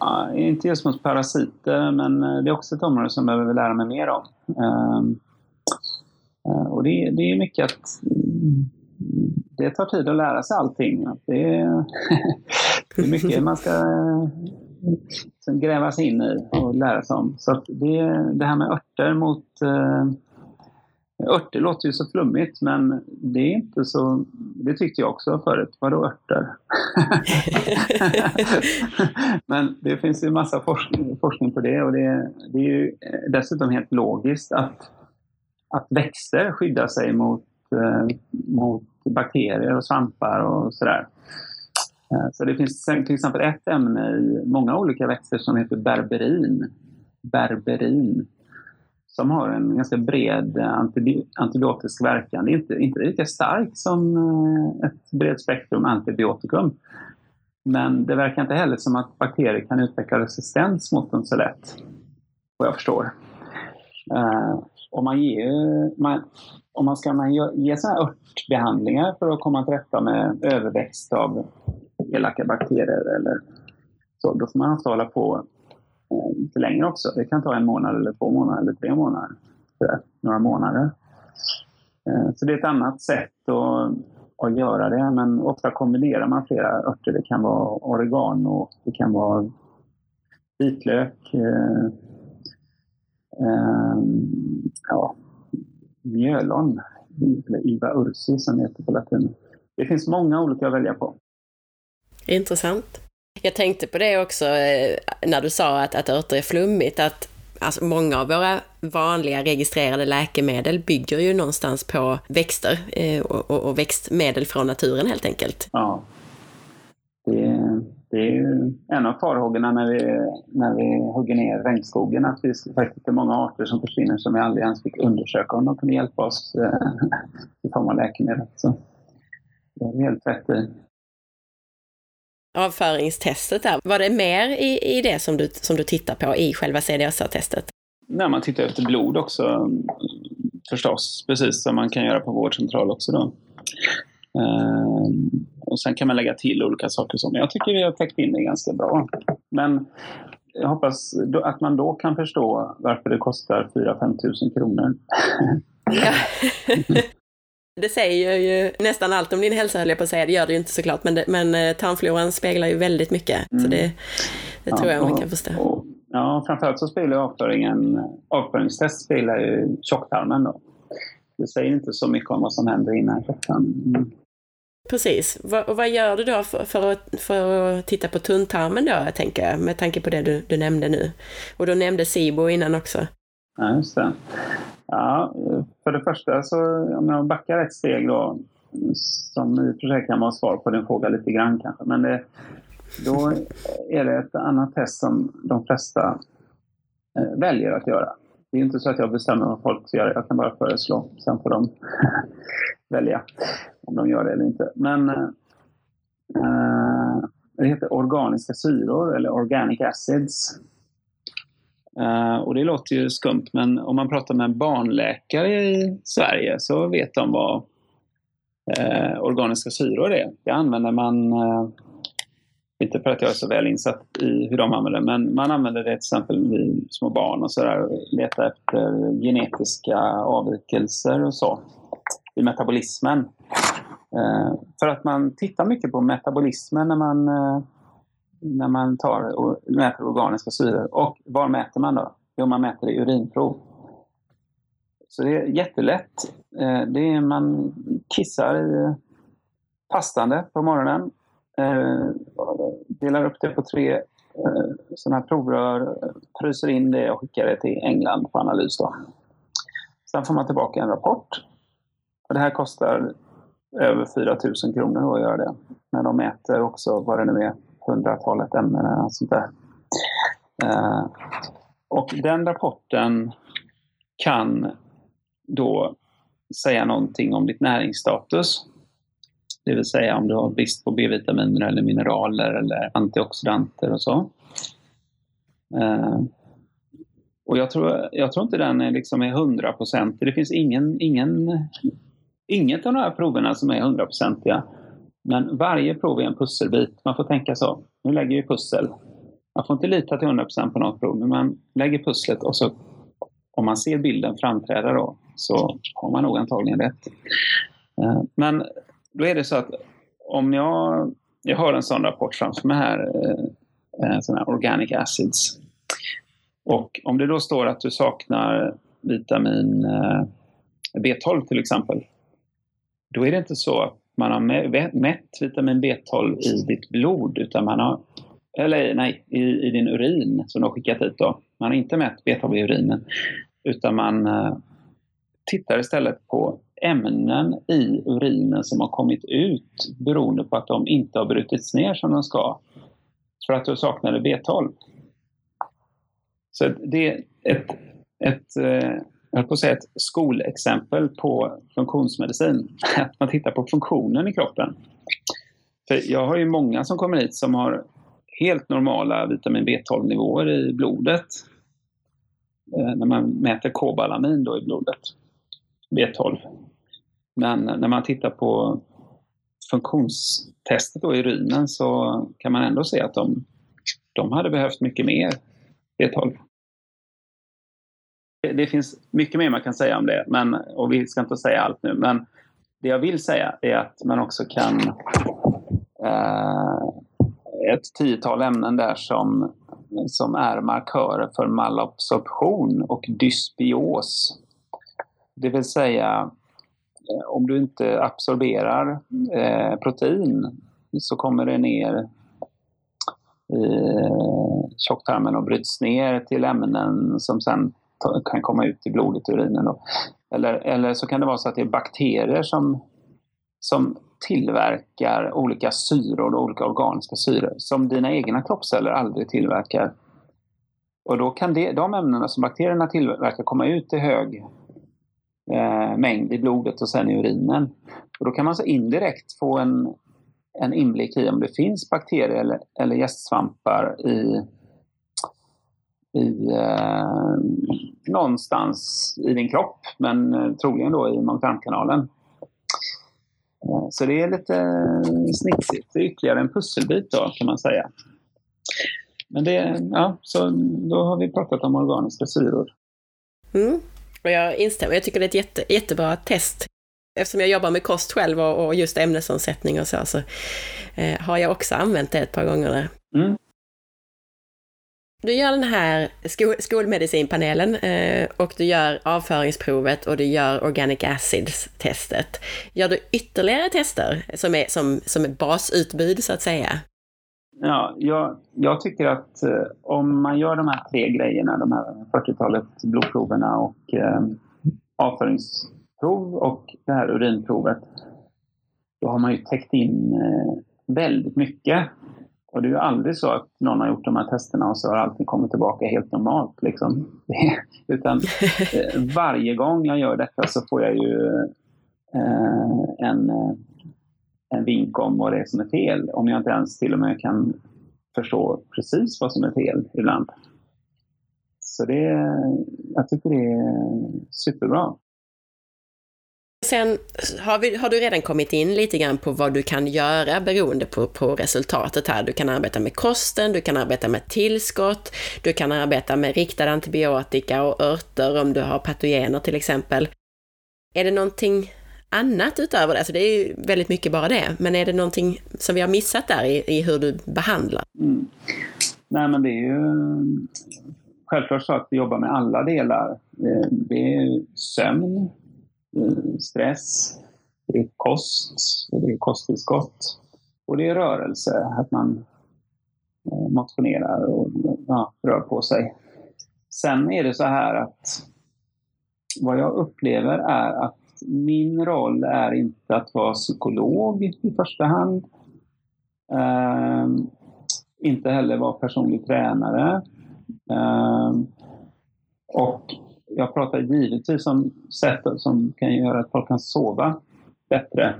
[SPEAKER 2] Ja, inte just mot parasiter, men eh, det är också ett område som jag behöver lära mig mer om. Um, Eh, och det, det är mycket att det tar tid att lära sig allting. Det är, det är mycket man ska gräva sig in i och lära sig om. Så det, det här med örter mot... Uh, örter låter ju så flummigt, men det är inte så... Det tyckte jag också förut. Vadå örter? men det finns ju massa forskning, forskning på det och det, det är ju dessutom helt logiskt att att växter skyddar sig mot, eh, Eh, mot bakterier och svampar och sådär. Eh, så det finns till exempel ett ämne i många olika växter som heter berberin. Berberin. Som har en ganska bred antibiotisk verkan. Det är inte, inte lika starkt som eh, ett brett spektrum antibiotikum. Men det verkar inte heller som att bakterier kan utveckla resistens mot dem så lätt. Vad jag förstår om man, ger, man, om man ska man ge sådana här örtbehandlingar för att komma till rätta med överväxt av elaka bakterier eller så, då får man ofta hålla på eh, lite längre också. Det kan ta en månad eller två månader eller tre månader. Några månader. Eh, så det är ett annat sätt att, att göra det, men ofta kombinerar man flera örter. Det kan vara oregano, det kan vara vitlök, eh, eh, ja, mjölon, eller Iva ursi som heter på latin. Det finns många olika att välja på.
[SPEAKER 1] Intressant. Jag tänkte på det också eh, när du sa att, att örter är flummigt, att alltså många av våra vanliga registrerade läkemedel bygger ju någonstans på växter eh, och, och, och växtmedel från naturen helt enkelt.
[SPEAKER 2] Ja. Det, det är ju en av farhågorna när vi, när vi hugger ner regnskogen, att vi faktiskt är många arter som försvinner som vi aldrig ens fick undersöka om de kunde hjälpa oss eh, i form av läkemedel. Så det är helt rätt i.
[SPEAKER 1] Avföringstestet där, var det mer i, i det som du, som du tittar på i själva CDSA-testet?
[SPEAKER 2] Nej, man tittar efter blod också förstås, precis som man kan göra på vårdcentral också då. Ehm, och sen kan man lägga till olika saker som jag tycker vi har täckt in det ganska bra. Men jag hoppas att man då kan förstå varför det kostar 4-5 tusen kronor. Ja.
[SPEAKER 1] Det säger ju nästan allt om din hälsa höll jag på att säga, det gör det ju inte såklart, men, det, men eh, tarmfloran speglar ju väldigt mycket. Mm. Så det, det tror ja, jag man kan förstå. Och,
[SPEAKER 2] ja, framförallt så spelar avföringen, avföringstest spelar ju tjocktarmen då. Det säger inte så mycket om vad som händer innan tjocktarmen.
[SPEAKER 1] Precis. Och vad gör du då för, för, att, för att titta på tunntarmen då, jag tänker med tanke på det du, du nämnde nu? Och du nämnde SIBO innan också.
[SPEAKER 2] Ja, just det. Ja, för det första så om jag backar ett steg då, som i och för sig kan vara svar på din fråga lite grann kanske, men det, då är det ett annat test som de flesta eh, väljer att göra. Det är inte så att jag bestämmer vad folk ska göra, jag kan bara föreslå. Sen får de välja om de gör det eller inte. Men, eh, eh, det heter organiska syror eller organic acids. Eh, och det låter ju skumt, men om man pratar med en barnläkare i Sverige så vet de vad eh, organiska syror är. Det använder man, eh, inte för att jag är så väl insatt i hur de använder det, men man använder det till exempel vid små barn och sådär, letar efter genetiska avvikelser och så i metabolismen. Eh, för att man tittar mycket på metabolismen när man eh, när man tar och mäter organiska syror. Och var mäter man då? Jo, man mäter i urinprov. Så det är jättelätt. Eh, det är man kissar i pastande på morgonen. Delar upp det på tre sådana här provrör, fryser in det och skickar det till England på analys. Då. Sen får man tillbaka en rapport. Och det här kostar över 4 000 kronor att göra det. Men de mäter också vad det nu är, hundratalet ämnen eller sånt där. Eh, och den rapporten kan då säga någonting om ditt näringsstatus. Det vill säga om du har brist på B-vitaminer eller mineraler eller antioxidanter och så. Eh, och jag tror, jag tror inte den är liksom är hundraprocentig. Det finns ingen, ingen, inget av de här proverna som är hundraprocentiga. Men varje prov är en pusselbit. Man får tänka så. Nu lägger vi pussel. Man får inte lita till 100% på något prov, men man lägger pusslet och så om man ser bilden framträda då så har man nog antagligen rätt. Eh, men då är det så att om jag, jag har en sån rapport framför mig här, eh, eh, sån här organic acids. Och om det då står att du saknar vitamin B12 till exempel, då är det inte så att man har mätt vitamin B12 i ditt blod, utan man har, eller nej, i, i din urin som du har skickat dit då. Man har inte mätt B12 i urinen, utan man eh, tittar istället på ämnen i urinen som har kommit ut beroende på att de inte har brutits ner som de ska, för att du saknade B12. Så det är ett, ett eh, jag höll på att säga ett skolexempel på funktionsmedicin. Att man tittar på funktionen i kroppen. För jag har ju många som kommer hit som har helt normala vitamin B12-nivåer i blodet. Eh, när man mäter kobalamin då i blodet, B12. Men när man tittar på funktionstestet då i urinen så kan man ändå se att de, de hade behövt mycket mer B12 det finns mycket mer man kan säga om det, men, och vi ska inte säga allt nu. Men det jag vill säga är att man också kan eh, ett tiotal ämnen där som, som är markörer för malabsorption och dysbios. Det vill säga, eh, om du inte absorberar eh, protein så kommer det ner i eh, tjocktarmen och bryts ner till ämnen som sen kan komma ut i blodet, urinen. Då. Eller, eller så kan det vara så att det är bakterier som, som tillverkar olika syror, och olika organiska syror, som dina egna kroppsceller aldrig tillverkar. Och då kan det, de ämnena som bakterierna tillverkar komma ut i hög eh, mängd i blodet och sen i urinen. Och då kan man så indirekt få en, en inblick i om det finns bakterier eller, eller gästsvampar i i eh, någonstans i din kropp, men eh, troligen då i magtarmkanalen. Eh, så det är lite snitsigt. Det är ytterligare en pusselbit då, kan man säga. Men det, ja, så då har vi pratat om organiska syror.
[SPEAKER 1] Mm. Och jag instämmer, jag tycker det är ett jätte, jättebra test. Eftersom jag jobbar med kost själv och, och just ämnesomsättning och så, så eh, har jag också använt det ett par gånger. Mm. Du gör den här skol skolmedicinpanelen eh, och du gör avföringsprovet och du gör organic acids-testet. Gör du ytterligare tester som är, som, som ett basutbud så att säga?
[SPEAKER 2] Ja, jag, jag tycker att eh, om man gör de här tre grejerna, de här 40-talet blodproverna och eh, avföringsprov och det här urinprovet, då har man ju täckt in eh, väldigt mycket. Och det är ju aldrig så att någon har gjort de här testerna och så har allting kommit tillbaka helt normalt. Liksom. Utan eh, varje gång jag gör detta så får jag ju eh, en, eh, en vink om vad det är som är fel. Om jag inte ens till och med kan förstå precis vad som är fel ibland. Så det, jag tycker det är superbra.
[SPEAKER 1] Sen har, vi, har, du redan kommit in lite grann på vad du kan göra beroende på, på resultatet här. Du kan arbeta med kosten, du kan arbeta med tillskott, du kan arbeta med riktad antibiotika och örter om du har patogener till exempel. Är det någonting annat utöver det? Alltså det är ju väldigt mycket bara det, men är det någonting som vi har missat där i, i hur du behandlar? Mm.
[SPEAKER 2] Nej men det är ju självklart så att vi jobbar med alla delar. Eh, det är sömn, Mm, stress, det är kost, det är kosttillskott och det är rörelse, att man eh, motionerar och ja, rör på sig. Sen är det så här att vad jag upplever är att min roll är inte att vara psykolog i första hand. Uh, inte heller vara personlig tränare. Uh, och jag pratar givetvis om sätt som kan göra att folk kan sova bättre.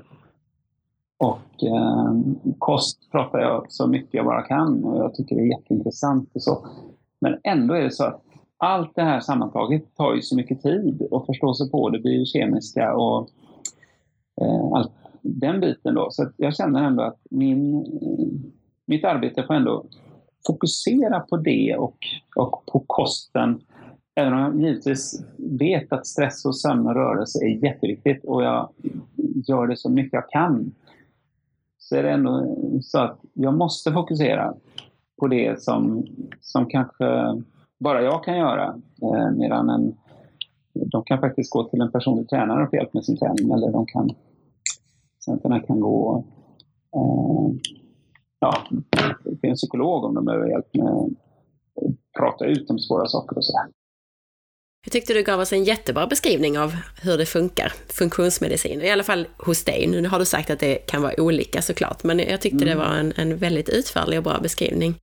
[SPEAKER 2] Och eh, kost pratar jag så mycket jag bara kan och jag tycker det är jätteintressant och så. Men ändå är det så att allt det här sammantaget tar ju så mycket tid att förstå sig på det biokemiska och eh, allt, den biten då. Så jag känner ändå att min, mitt arbete får ändå fokusera på det och, och på kosten Även om jag givetvis vet att stress och sömn och rörelse är jätteviktigt och jag gör det så mycket jag kan. Så är det ändå så att jag måste fokusera på det som, som kanske bara jag kan göra. Eh, medan en, de kan faktiskt gå till en personlig tränare och få hjälp med sin träning eller de kan, studenterna kan gå eh, ja, till en psykolog om de behöver hjälp med att prata ut om svåra saker och sådär.
[SPEAKER 1] Jag tyckte du gav oss en jättebra beskrivning av hur det funkar, funktionsmedicin. I alla fall hos dig. Nu har du sagt att det kan vara olika såklart, men jag tyckte mm. det var en, en väldigt utförlig och bra beskrivning.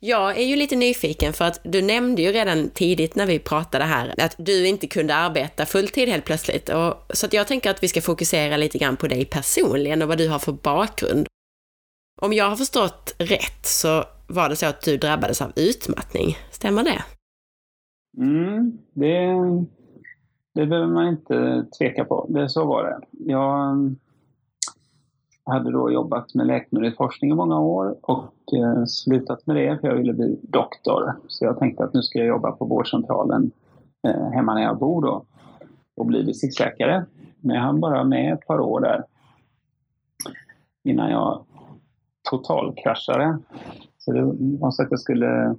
[SPEAKER 1] Jag är ju lite nyfiken för att du nämnde ju redan tidigt när vi pratade här att du inte kunde arbeta fulltid helt plötsligt. Och, så att jag tänker att vi ska fokusera lite grann på dig personligen och vad du har för bakgrund. Om jag har förstått rätt så var det så att du drabbades av utmattning, stämmer det?
[SPEAKER 2] Mm, det, det behöver man inte tveka på. Det, så var det. Jag mm, hade då jobbat med läkemedelsforskning i många år och eh, slutat med det för jag ville bli doktor. Så jag tänkte att nu ska jag jobba på vårdcentralen eh, hemma när jag bor då och bli distriktsläkare. Men jag hann bara med ett par år där innan jag totalkraschade. Så det var så att jag skulle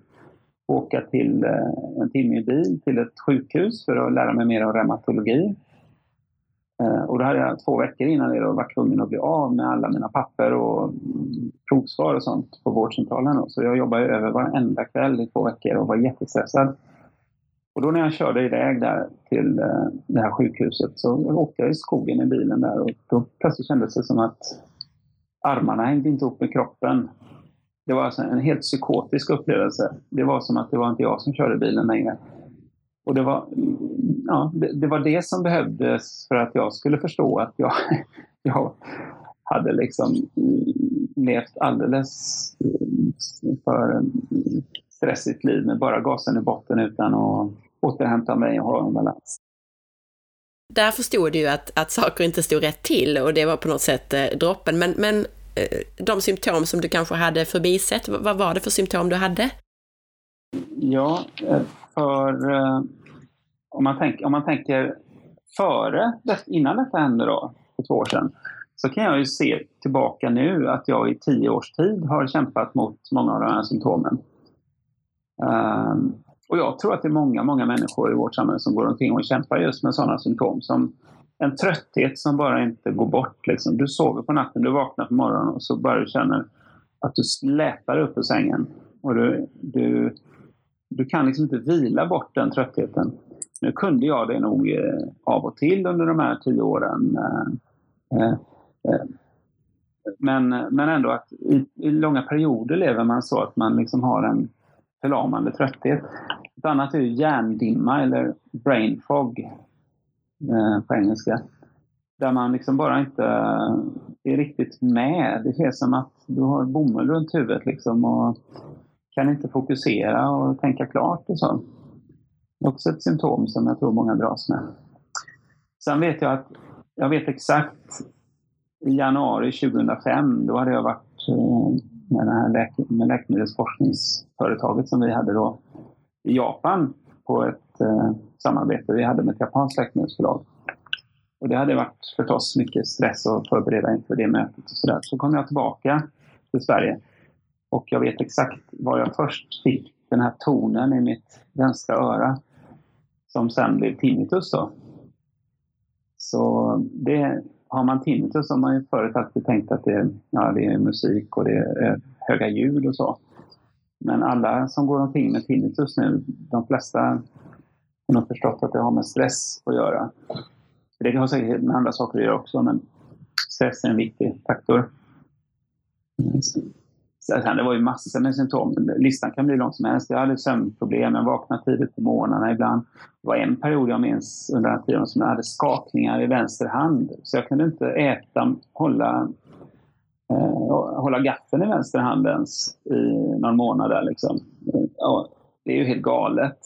[SPEAKER 2] åka till eh, en timme i bil till ett sjukhus för att lära mig mer om reumatologi. Eh, och då hade jag två veckor innan det då varit tvungen att bli av med alla mina papper och provsvar och sånt på vårdcentralen. Så jag jobbade över varenda kväll i två veckor och var jättestressad. Och då när jag körde iväg där till eh, det här sjukhuset så åkte jag i skogen i bilen där och då plötsligt kändes det som att armarna hängde inte ihop med kroppen. Det var alltså en helt psykotisk upplevelse. Det var som att det var inte jag som körde bilen längre. Och det var, ja, det, det, var det som behövdes för att jag skulle förstå att jag, jag hade liksom levt alldeles för stressigt liv med bara gasen i botten utan att återhämta mig och ha en balans.
[SPEAKER 1] Där förstod du ju att, att saker inte stod rätt till och det var på något sätt eh, droppen. Men, men Eh, de symptom som du kanske hade förbisett? Vad var det för symptom du hade?
[SPEAKER 2] Ja, eh, för eh, om man, tänk, om man tänker före, innan detta hände då, för två år sedan, så kan jag ju se tillbaka nu att jag i tio års tid har kämpat mot många av de här symptomen. Um, och jag tror att det är många, många människor i vårt samhälle som går omkring och kämpar just med sådana symptom som en trötthet som bara inte går bort. Liksom. Du sover på natten, du vaknar på morgonen och så bara du känner att du släpar upp ur sängen. Och du, du, du kan liksom inte vila bort den tröttheten. Nu kunde jag det nog eh, av och till under de här tio åren. Eh, eh, men, men ändå att i, i, långa perioder lever man så att man liksom har en förlamande trötthet. Ett annat är ju hjärndimma eller brain fog. Eh, på engelska. Där man liksom bara inte eh, är riktigt med. Det känns som att du har bomull runt huvudet liksom och kan inte fokusera och tänka klart och så. Det är också ett symptom som jag tror många dras med. Sen vet jag att, jag vet exakt i januari 2005, då hade jag varit eh, med, det här läke, med läkemedelsforskningsföretaget som vi hade då i Japan på ett eh, samarbete vi hade med ett japanskt läkemedelsbolag. Och det hade varit förstås mycket stress att förbereda inför det mötet och sådär. Så kom jag tillbaka till Sverige och jag vet exakt var jag först fick den här tonen i mitt vänstra öra som sen blev tinnitus då. Så det, har man tinnitus har man ju förut alltid tänkt att det, ja, det är musik och det är höga ljud och så. Men alla som går omkring med tinnitus nu, de flesta har nog förstått att det har med stress att göra. Det har säkert med andra saker att göra också, men stress är en viktig faktor. Sen, det var ju massor med symptom. Listan kan bli lång som helst. Jag hade sömnproblem, jag vaknade tidigt på morgnarna ibland. Det var en period jag minns under den tiden som jag hade skakningar i vänster hand. Så jag kunde inte äta, hålla, Eh, och hålla gaffeln i vänster hand ens i någon månad. Där, liksom. ja, det är ju helt galet.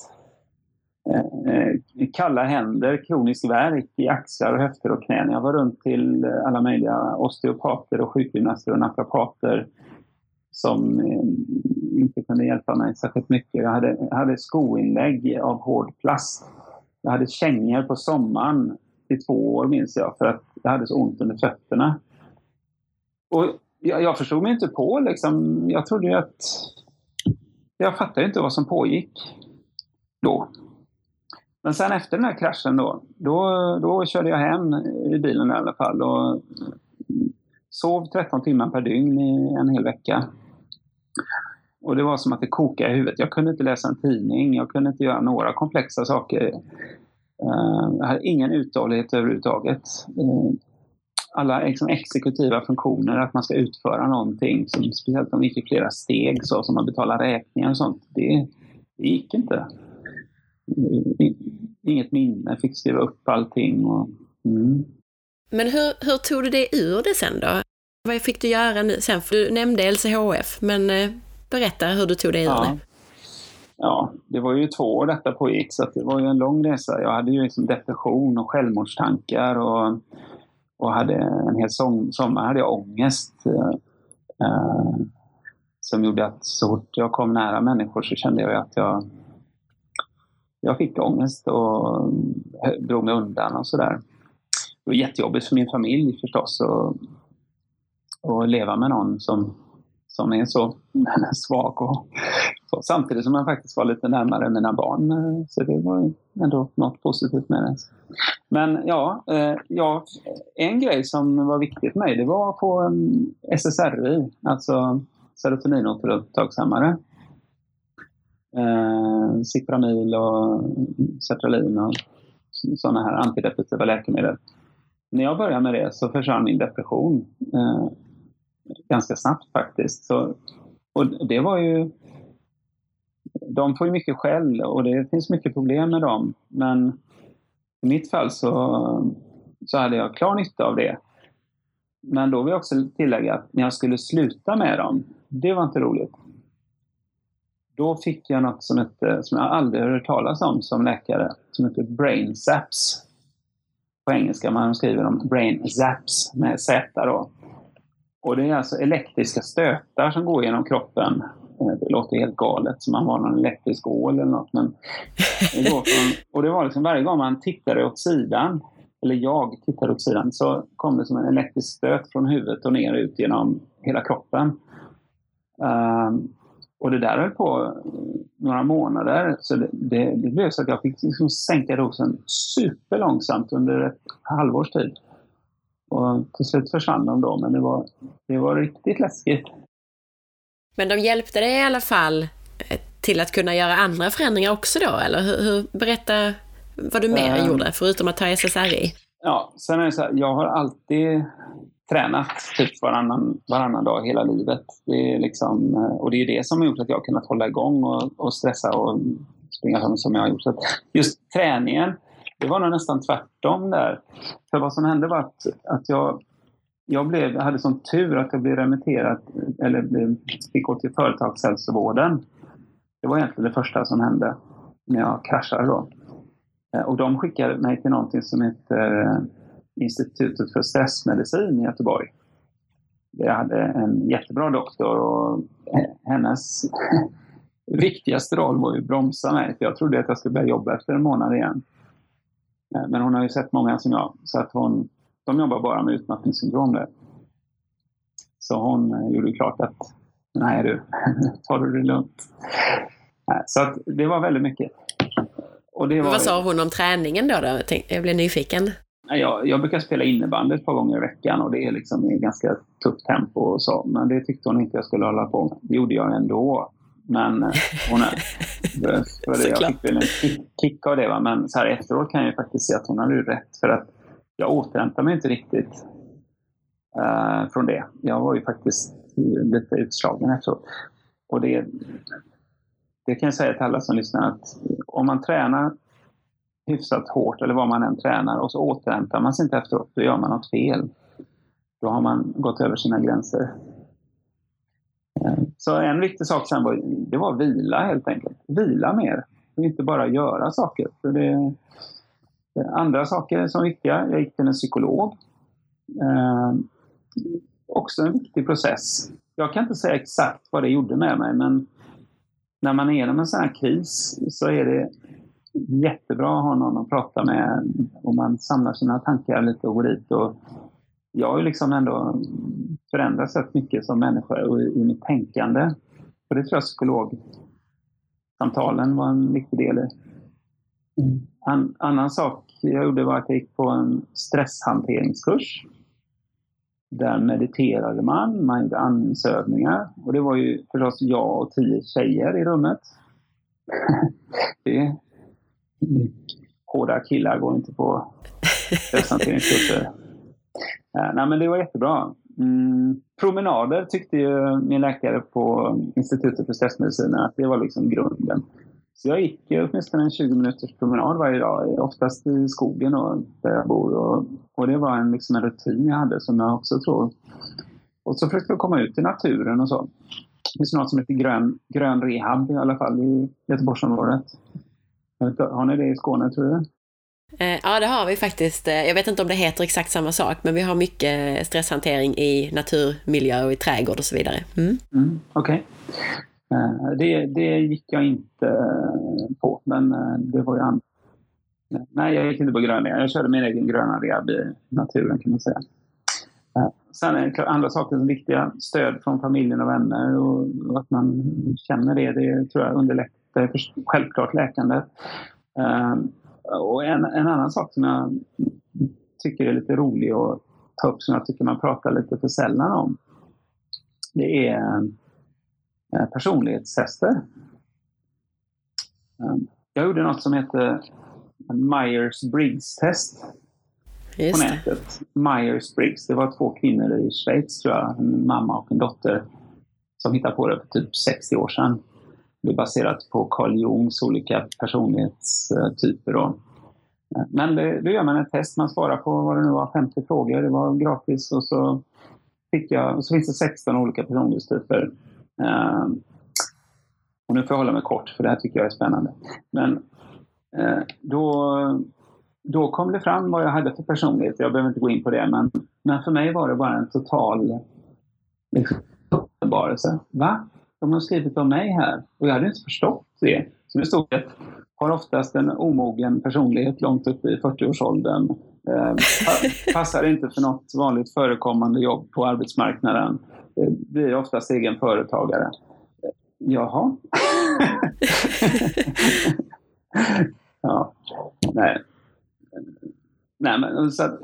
[SPEAKER 2] Eh, kalla händer, kronisk värk i axlar, och höfter och knän. Jag var runt till alla möjliga osteopater och sjukgymnaster och naprapater som eh, inte kunde hjälpa mig särskilt mycket. Jag hade, jag hade skoinlägg av hård plast. Jag hade kängor på sommaren i två år minns jag för att jag hade så ont under fötterna. Och jag, jag förstod mig inte på liksom. Jag trodde ju att... Jag fattade inte vad som pågick då. Men sen efter den här kraschen då, då, då körde jag hem i bilen i alla fall och sov 13 timmar per dygn i en hel vecka. Och det var som att det kokade i huvudet. Jag kunde inte läsa en tidning, jag kunde inte göra några komplexa saker. Eh, jag hade ingen uthållighet överhuvudtaget. Eh, alla liksom exekutiva funktioner, att man ska utföra någonting, som, speciellt om det gick i flera steg, så, som att betala räkningar och sånt, det, det gick inte. Inget minne, jag fick skriva upp allting. Och, mm.
[SPEAKER 1] Men hur, hur tog du det ur det sen då? Vad fick du göra nu sen? För du nämnde LCHF, men eh, berätta hur du tog dig ur
[SPEAKER 2] ja.
[SPEAKER 1] det.
[SPEAKER 2] Ja, det var ju två år detta pågick så det var ju en lång resa. Jag hade ju liksom depression och självmordstankar och, och hade en hel som, sommar hade jag ångest. Eh, eh, som gjorde att så fort jag kom nära människor så kände jag att jag, jag fick ångest och eh, drog mig undan och sådär. Det var jättejobbigt för min familj förstås. Och, och leva med någon som, som är så svag. Och, så, samtidigt som jag faktiskt var lite närmare mina barn. Eh, så det var ändå något positivt med det. Men ja, eh, ja, en grej som var viktig för mig det var att få eh, en SSRI, alltså serotoninåterupptagshämmare. Eh, Cipramil och Sertralin och sådana här antidepressiva läkemedel. När jag började med det så försvann min depression. Eh, ganska snabbt faktiskt. Så, och det var ju... De får ju mycket skäll och det finns mycket problem med dem. Men i mitt fall så, så hade jag klar nytta av det. Men då vill jag också tillägga att när jag skulle sluta med dem, det var inte roligt. Då fick jag något som, hette, som jag aldrig hört talas om som läkare, som heter brain zaps. På engelska man skriver om brain zaps med Z då. Och det är alltså elektriska stötar som går genom kroppen. Eh, det låter helt galet, som man var någon elektrisk ål eller något. Men det går från, och det var liksom varje gång man tittade åt sidan, eller jag tittade åt sidan, så kom det som en elektrisk stöt från huvudet och ner ut genom hela kroppen. Um, och det där höll på några månader. Så det, det, det blev så att jag fick liksom sänka dosen superlångsamt under ett halvårs tid. Och till slut försvann de då, men det var, det var riktigt läskigt.
[SPEAKER 1] Men de hjälpte dig i alla fall eh, till att kunna göra andra förändringar också då, eller hur? hur berätta vad du mer um, gjorde, förutom att ta SSRI.
[SPEAKER 2] Ja, sen är det så här, jag har alltid tränat typ varannan, varannan dag hela livet. Det är liksom, eh, och det är det som har gjort att jag har kunnat hålla igång och, och stressa och springa fram som jag har gjort. Så just träningen det var nog nästan tvärtom där. För vad som hände var att, att jag, jag, blev, hade sån tur att jag blev remitterad, eller blev, fick gå till företagshälsovården. Det var egentligen det första som hände när jag kraschade då. Eh, och de skickade mig till någonting som heter eh, Institutet för stressmedicin i Göteborg. Jag hade en jättebra doktor och hennes viktigaste roll var ju att bromsa mig. För jag trodde att jag skulle börja jobba efter en månad igen. Eh, men hon har ju sett många som jag, så att hon, de jobbar bara med utmattningssyndrom där. Så hon gjorde klart att nej du, ta det lugnt. Så att det var väldigt mycket.
[SPEAKER 1] Och det var... Vad sa hon om träningen då? då? Jag blev nyfiken.
[SPEAKER 2] Jag, jag brukar spela innebandy ett par gånger i veckan och det är liksom i ganska tufft tempo och så. Men det tyckte hon inte jag skulle hålla på med. Det gjorde jag ändå. Men eh, hon är, för jag fick väl en kick, kick av det. Va? Men så här efteråt kan jag faktiskt se att hon hade rätt. För att jag återhämtade mig inte riktigt eh, från det. Jag var ju faktiskt lite utslagen efteråt. Och det, det kan jag säga till alla som lyssnar att om man tränar hyfsat hårt eller vad man än tränar och så återhämtar man sig inte efteråt, då gör man något fel. Då har man gått över sina gränser. Eh, så en viktig sak sen var, det var vila helt enkelt. Vila mer. Och inte bara göra saker. För det, andra saker som är viktiga. Jag gick till en psykolog. Eh, också en viktig process. Jag kan inte säga exakt vad det gjorde med mig men när man är igenom en sån här kris så är det jättebra att ha någon att prata med och man samlar sina tankar lite och går dit. Och jag har ju liksom ändå förändrats rätt mycket som människa och i, mitt tänkande. Och det tror jag psykologsamtalen var en viktig del i. En annan sak jag gjorde var att jag gick på en stresshanteringskurs. Där mediterade man, man gjorde andningsövningar. Och det var ju förstås jag och tio tjejer i rummet. det hårda killar går inte på stresshanteringskurser. uh, nej men det var jättebra. Mm, promenader tyckte ju min läkare på Institutet för stressmedicin att det var liksom grunden. Så jag gick åtminstone en 20 minuters promenad varje dag, oftast i skogen och där jag bor. Och, och det var en, liksom en rutin jag hade som jag också tror. Och så försökte jag komma ut i naturen och så. Det finns något som heter grön, grön rehab i alla fall i Göteborgsområdet. Har ni det i Skåne tror du?
[SPEAKER 1] Eh, ja, det har vi faktiskt. Eh, jag vet inte om det heter exakt samma sak, men vi har mycket stresshantering i naturmiljö och i trädgård och så vidare.
[SPEAKER 2] Mm. Mm, Okej. Okay. Eh, det, det gick jag inte eh, på, men eh, det var ju annat. Nej, jag gick inte på gröna. Jag körde min egen gröna rehab i naturen kan man säga. Sen är andra saker som är viktiga. Stöd från familjen och vänner och att man känner det. Det tror jag underlättar självklart läkandet. Och en, en annan sak som jag tycker är lite rolig att ta upp, som jag tycker man pratar lite för sällan om, det är personlighetstester. Eh, jag gjorde något som heter Myers-Briggs-test på nätet. Myers-Briggs, det var två kvinnor i Schweiz tror jag, en mamma och en dotter, som hittade på det för typ 60 år sedan. Det är baserat på Carl Jungs olika personlighetstyper. Då. Men det, då gör man ett test, man svarar på vad det nu var, 50 frågor. Det var gratis och så, fick jag, så finns det 16 olika personlighetstyper. Ehm, och nu får jag hålla mig kort för det här tycker jag är spännande. Men eh, då, då kom det fram vad jag hade för personlighet. Jag behöver inte gå in på det, men, men för mig var det bara en total liksom, uppenbarelse. Va? de har skrivit om mig här och jag hade inte förstått det. Så det stod att har oftast en omogen personlighet långt upp i 40-årsåldern. Eh, passar inte för något vanligt förekommande jobb på arbetsmarknaden. Eh, blir oftast egen företagare. Jaha? ja, nej. Nej, men så att,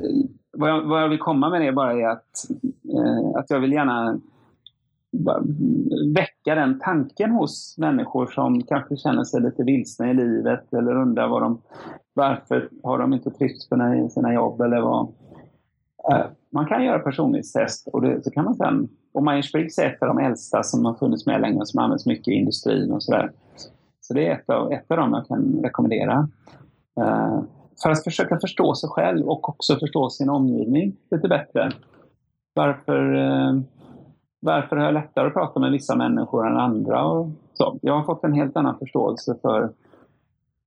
[SPEAKER 2] vad, jag, vad jag vill komma med det bara är att, eh, att jag vill gärna väcka den tanken hos människor som kanske känner sig lite vilsna i livet eller undrar vad de, varför har de inte trivts på sina jobb eller vad. Eh, man kan göra personlighetstest och det, så kan man sen, och Myers-Briggs är ett av de äldsta som har funnits med länge och som används mycket i industrin och sådär. Så det är ett av, ett av dem jag kan rekommendera. Eh, för att försöka förstå sig själv och också förstå sin omgivning lite bättre. varför, eh, varför har jag lättare att prata med vissa människor än andra? Och så. Jag har fått en helt annan förståelse för,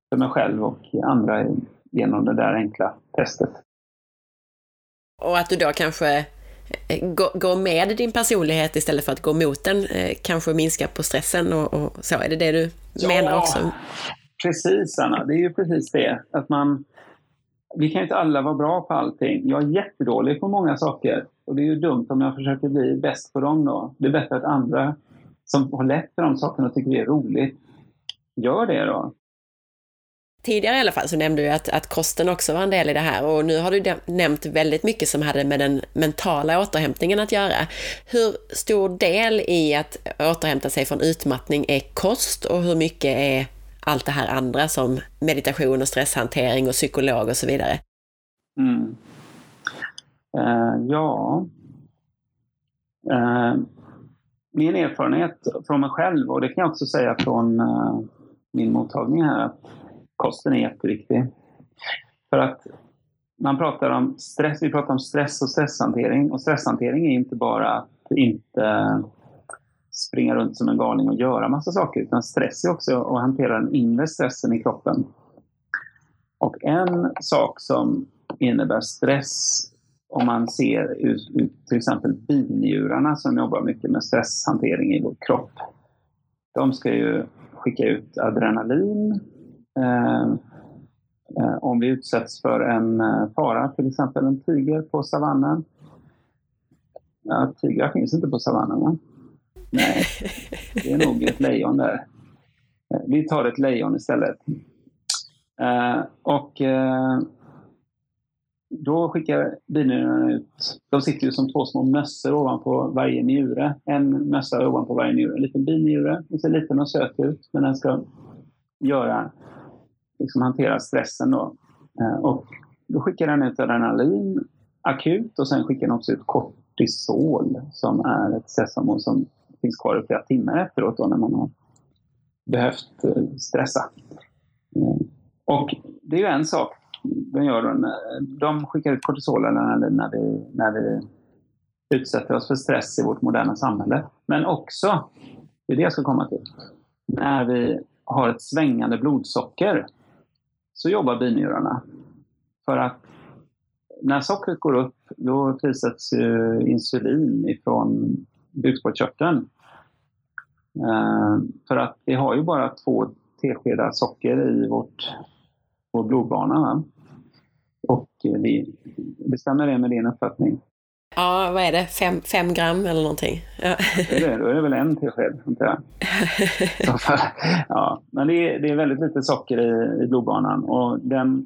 [SPEAKER 2] för mig själv och andra genom det där enkla testet.
[SPEAKER 1] Och att du då kanske eh, går med din personlighet istället för att gå mot den, eh, kanske minska på stressen och, och så. Är det det du ja, menar också?
[SPEAKER 2] Precis Anna, det är ju precis det. Att man, vi kan ju inte alla vara bra på allting. Jag är jättedålig på många saker. Och det är ju dumt om jag försöker bli bäst på dem då. Det är bättre att andra som har lätt för de sakerna och tycker det är roligt, gör det då.
[SPEAKER 1] Tidigare i alla fall så nämnde du att, att kosten också var en del i det här och nu har du nämnt väldigt mycket som hade med den mentala återhämtningen att göra. Hur stor del i att återhämta sig från utmattning är kost och hur mycket är allt det här andra som meditation och stresshantering och psykolog och så vidare?
[SPEAKER 2] Mm. Uh, ja. Uh, min erfarenhet från mig själv, och det kan jag också säga från uh, min mottagning här, att kosten är jätteviktig. För att man pratar om stress, vi pratar om stress och stresshantering. Och stresshantering är inte bara att inte springa runt som en galning och göra massa saker, utan stress är också att hantera den inre stressen i kroppen. Och en sak som innebär stress om man ser ut, ut till exempel binjurarna som jobbar mycket med stresshantering i vår kropp. De ska ju skicka ut adrenalin eh, eh, om vi utsätts för en eh, fara, till exempel en tiger på savannen. Ja, tigrar finns inte på savannen va? Nej, det är nog ett lejon där. Eh, vi tar ett lejon istället. Eh, och eh, då skickar binjurarna ut, de sitter ju som två små mössor ovanpå varje njure. En mössa ovanpå varje njure. En liten binjure, den ser liten och söt ut, men den ska göra, liksom hantera stressen då. Eh, och då skickar den ut adrenalin akut och sen skickar den också ut kortisol som är ett stresshormon som finns kvar i flera timmar efteråt då när man har behövt eh, stressa. Eh, och det är ju en sak de, gör, de skickar ut kortisol när, vi, när vi utsätter oss för stress i vårt moderna samhälle. Men också, det är det jag ska komma till, när vi har ett svängande blodsocker så jobbar binjurarna. För att när sockret går upp då frisätts insulin ifrån bukspottkörteln. Eh, för att vi har ju bara två teskedar socker i vårt, vår blodbana. Och det, det stämmer det med din uppfattning?
[SPEAKER 1] Ja, vad är det? Fem, fem gram eller någonting? Ja.
[SPEAKER 2] Det är, då är det väl en tesked, inte jag. ja, men det är, det är väldigt lite socker i, i blodbanan. Och den,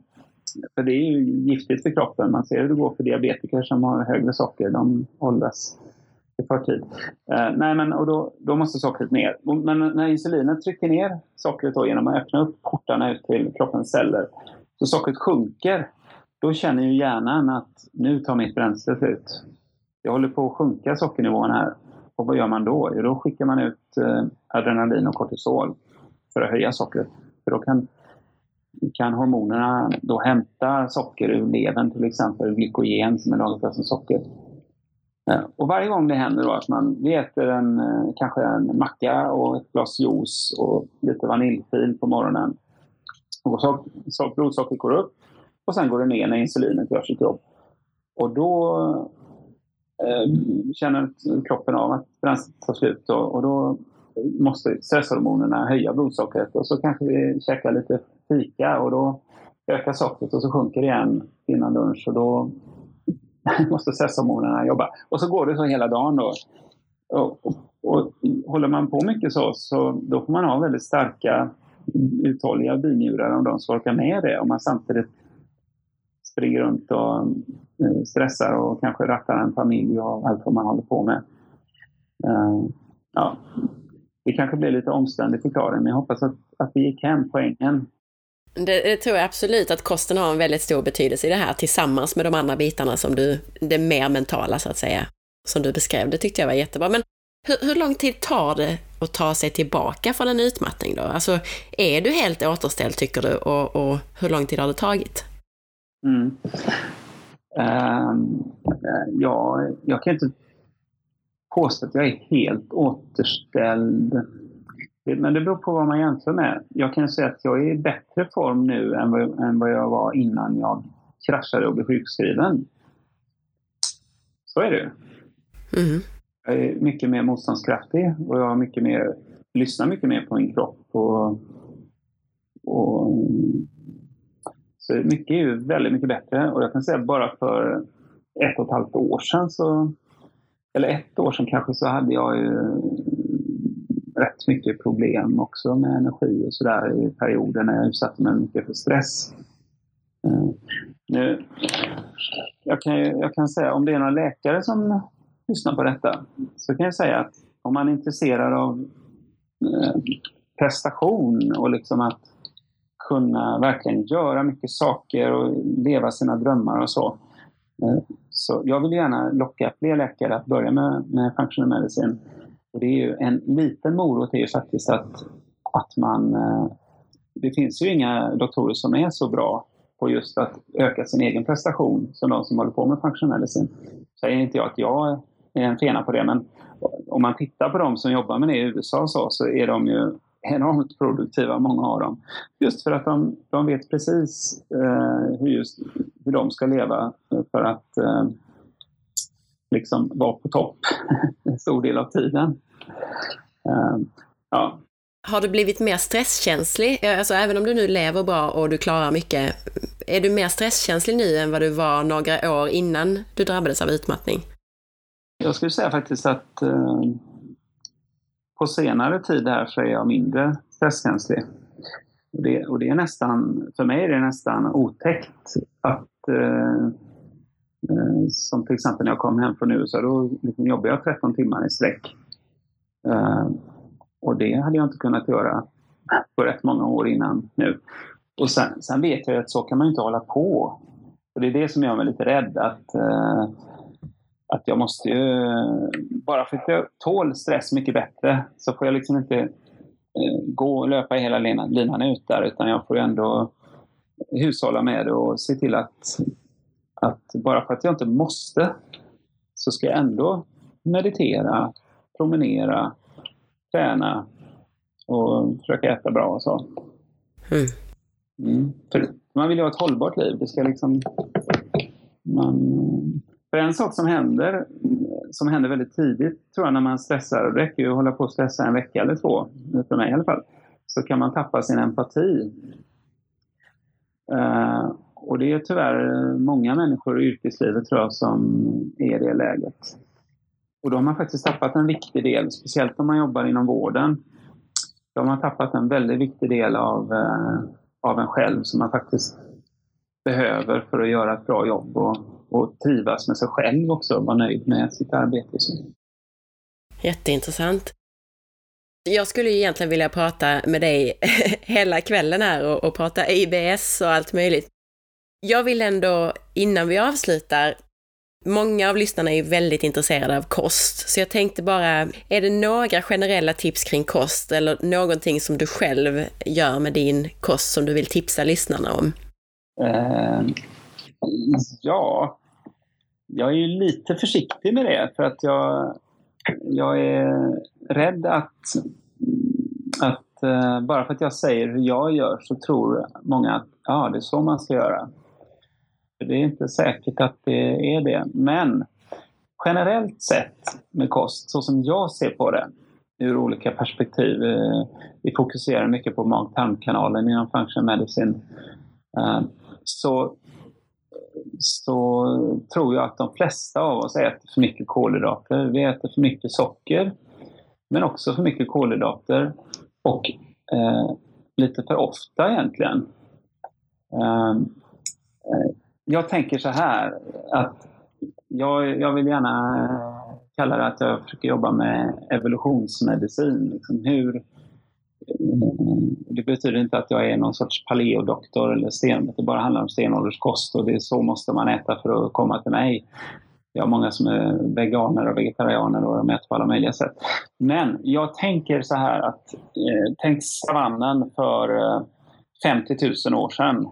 [SPEAKER 2] för det är ju giftigt för kroppen. Man ser hur det går för diabetiker som har högre socker. De åldras förtid. Eh, nej, men, och då, då måste sockret ner. Men när insulinet trycker ner sockret då, genom att öppna upp portarna ut till kroppens celler, så sockret sjunker då känner ju hjärnan att nu tar mitt bränsle slut. Jag håller på att sjunka sockernivån här. Och vad gör man då? Jo, då skickar man ut eh, adrenalin och kortisol för att höja sockret. För då kan, kan hormonerna då hämta socker ur levern, till exempel glykogen som är lagrat som socker. Och varje gång det händer då att man vi äter en, eh, kanske en macka och ett glas juice och lite vaniljfil på morgonen. Och så, så blodsockret går upp och sen går det ner när insulinet gör sitt jobb. Och då eh, känner kroppen av att bränslet tar slut och, och då måste stresshormonerna höja blodsockret och så kanske vi käkar lite fika och då ökar sockret och så sjunker det igen innan lunch och då måste stresshormonerna jobba. Och så går det så hela dagen då. Och, och, och, håller man på mycket så, så då får man ha väldigt starka uthålliga binjurar om de ska orka med det. Om man samtidigt springer runt och eh, stressar och kanske rattar en familj och allt vad man håller på med. Uh, ja, det kanske blir lite omständig förklaring, men jag hoppas att, att vi gick hem poängen.
[SPEAKER 1] Det, det, tror jag absolut att kosten har en väldigt stor betydelse i det här tillsammans med de andra bitarna som du, det mer mentala så att säga, som du beskrev. Det tyckte jag var jättebra. Men hur, hur lång tid tar det att ta sig tillbaka från en utmattning då? Alltså, är du helt återställd tycker du och, och hur lång tid har det tagit?
[SPEAKER 2] Mm. Um, ja, jag kan inte påstå att jag är helt återställd. Men det beror på vad man jämför med. Jag kan säga att jag är i bättre form nu än vad, än vad jag var innan jag kraschade och blev sjukskriven. Så är det mm. Jag är mycket mer motståndskraftig och jag har mycket mer, lyssnar mycket mer på min kropp. Och, och, så mycket är ju väldigt mycket bättre och jag kan säga bara för ett och ett halvt år sedan så eller ett år sedan kanske så hade jag ju rätt mycket problem också med energi och sådär i perioder när jag utsatte mig mycket för stress. Eh, nu, jag, kan, jag kan säga, om det är någon läkare som lyssnar på detta, så kan jag säga att om man är intresserad av eh, prestation och liksom att kunna verkligen göra mycket saker och leva sina drömmar och så. Eh, så jag vill gärna locka fler läkare att börja med, med functional medicine. Och det är ju en liten morot är ju faktiskt att, att man... Eh, det finns ju inga doktorer som är så bra på just att öka sin egen prestation som de som håller på med functional medicine. Säger inte jag att jag är en fena på det, men om man tittar på de som jobbar med det i USA så, så är de ju enormt produktiva, många av dem. Just för att de, de vet precis eh, hur, just, hur de ska leva för att eh, liksom vara på topp en stor del av tiden. Eh,
[SPEAKER 1] ja, har du blivit mer stresskänslig? Alltså även om du nu lever bra och du klarar mycket, är du mer stresskänslig nu än vad du var några år innan du drabbades av utmattning?
[SPEAKER 2] Jag skulle säga faktiskt att eh, på senare tid här så är jag mindre stresskänslig. Och det, och det är nästan, för mig är det nästan otäckt att eh, eh Eh, som till exempel när jag kom hem från USA, då liksom jobbade jag 13 timmar i sträck. Eh, och det hade jag inte kunnat göra på rätt många år innan nu. Och sen, sen vet jag ju att så kan man inte hålla på. Och det är det som gör mig lite rädd. Att, eh, att jag måste ju... Bara för att jag tål stress mycket bättre så får jag liksom inte gå och löpa hela linan, linan ut där. Utan jag får ju ändå hushålla med det och se till att, att bara för att jag inte måste så ska jag ändå meditera, promenera, träna och försöka äta bra och så. Mm. För man vill ju ha ett hållbart liv. Det ska liksom... Man, för en sak som händer, som händer väldigt tidigt, tror jag, när man stressar, det räcker ju att hålla på och stressa en vecka eller två, för mig i alla fall, så kan man tappa sin empati. Uh, och det är tyvärr många människor i yrkeslivet tror jag som är i det läget. Och då har man faktiskt tappat en viktig del, speciellt om man jobbar inom vården. Då har man tappat en väldigt viktig del av, eh, av en själv som man faktiskt behöver för att göra ett bra jobb och, och trivas med sig själv också och vara nöjd med sitt arbete.
[SPEAKER 1] Jätteintressant. Jag skulle egentligen vilja prata med dig hela kvällen här och, och prata IBS och allt möjligt. Jag vill ändå, innan vi avslutar, Många av lyssnarna är väldigt intresserade av kost, så jag tänkte bara, är det några generella tips kring kost eller någonting som du själv gör med din kost som du vill tipsa lyssnarna om? Uh,
[SPEAKER 2] ja, jag är ju lite försiktig med det för att jag, jag är rädd att, att uh, bara för att jag säger hur jag gör så tror många att ja, det är så man ska göra. Det är inte säkert att det är det. Men generellt sett med kost, så som jag ser på det, ur olika perspektiv. Eh, vi fokuserar mycket på mag-tarmkanalen inom functional medicine. Eh, så, så tror jag att de flesta av oss äter för mycket kolhydrater. Vi äter för mycket socker, men också för mycket kolhydrater. Och eh, lite för ofta egentligen. Eh, eh jag tänker så här att jag, jag vill gärna kalla det att jag försöker jobba med evolutionsmedicin. Liksom hur, det betyder inte att jag är någon sorts paleodoktor eller sten, det bara handlar om stenålderskost och det är så måste man äta för att komma till mig. Jag har många som är veganer och vegetarianer och de äter på alla möjliga sätt. Men jag tänker så här att, eh, tänk savannen för eh, 50 000 år sedan.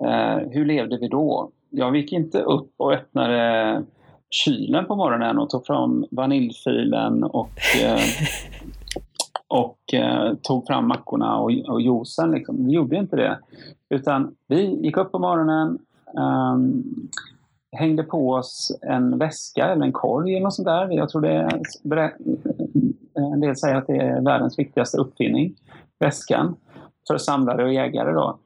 [SPEAKER 2] Eh, hur levde vi då? jag gick inte upp och öppnade kylen på morgonen och tog fram vaniljfilen och, eh, och eh, tog fram mackorna och, och juicen. Liksom. Vi gjorde inte det. Utan vi gick upp på morgonen, um, hängde på oss en väska eller en korg eller något sånt där. Jag tror det är, en del säger att det är världens viktigaste uppfinning, väskan, för samlare och jägare. Då.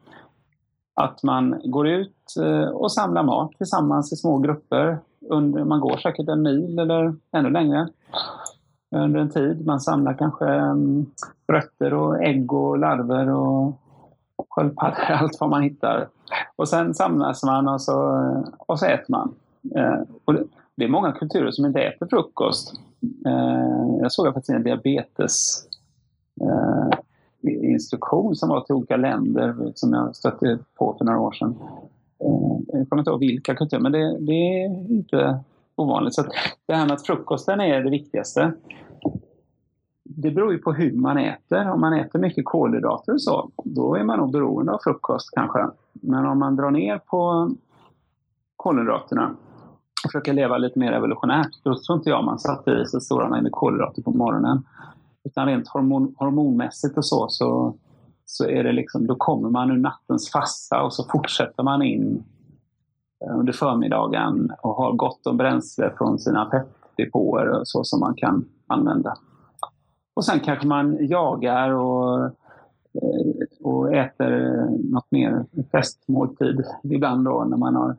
[SPEAKER 2] Att man går ut eh, och samlar mat tillsammans i små grupper. Under, man går säkert en mil eller ännu längre under en tid. Man samlar kanske mm, rötter och ägg och larver och sköldpaddor, allt vad man hittar. Och sen samlas man och så, eh, och så äter man. Eh, och det, är många kulturer som inte äter frukost. Jag såg faktiskt en diabetes instruktion som var till olika länder som jag stötte på för några år sedan. Eh, jag kommer inte ihåg vilka kulturer, men det, det är inte ovanligt. Så det här med att frukosten är det viktigaste. Det beror ju på hur man äter. Om man äter mycket kolhydrater och så, då är man nog beroende av frukost kanske. Men om man drar ner på kolhydraterna och försöker leva lite mer evolutionärt, då tror inte jag man satte i sig stora mängder kolhydrater på morgonen. Utan rent hormon, hormonmässigt och så, så, så är det liksom, då kommer man ur nattens fasta och så fortsätter man in eh, under förmiddagen och har gott om bränsle från sina fettdepåer så som man kan använda. Och sen kanske man jagar och, eh, och äter något mer festmåltid ibland då när man har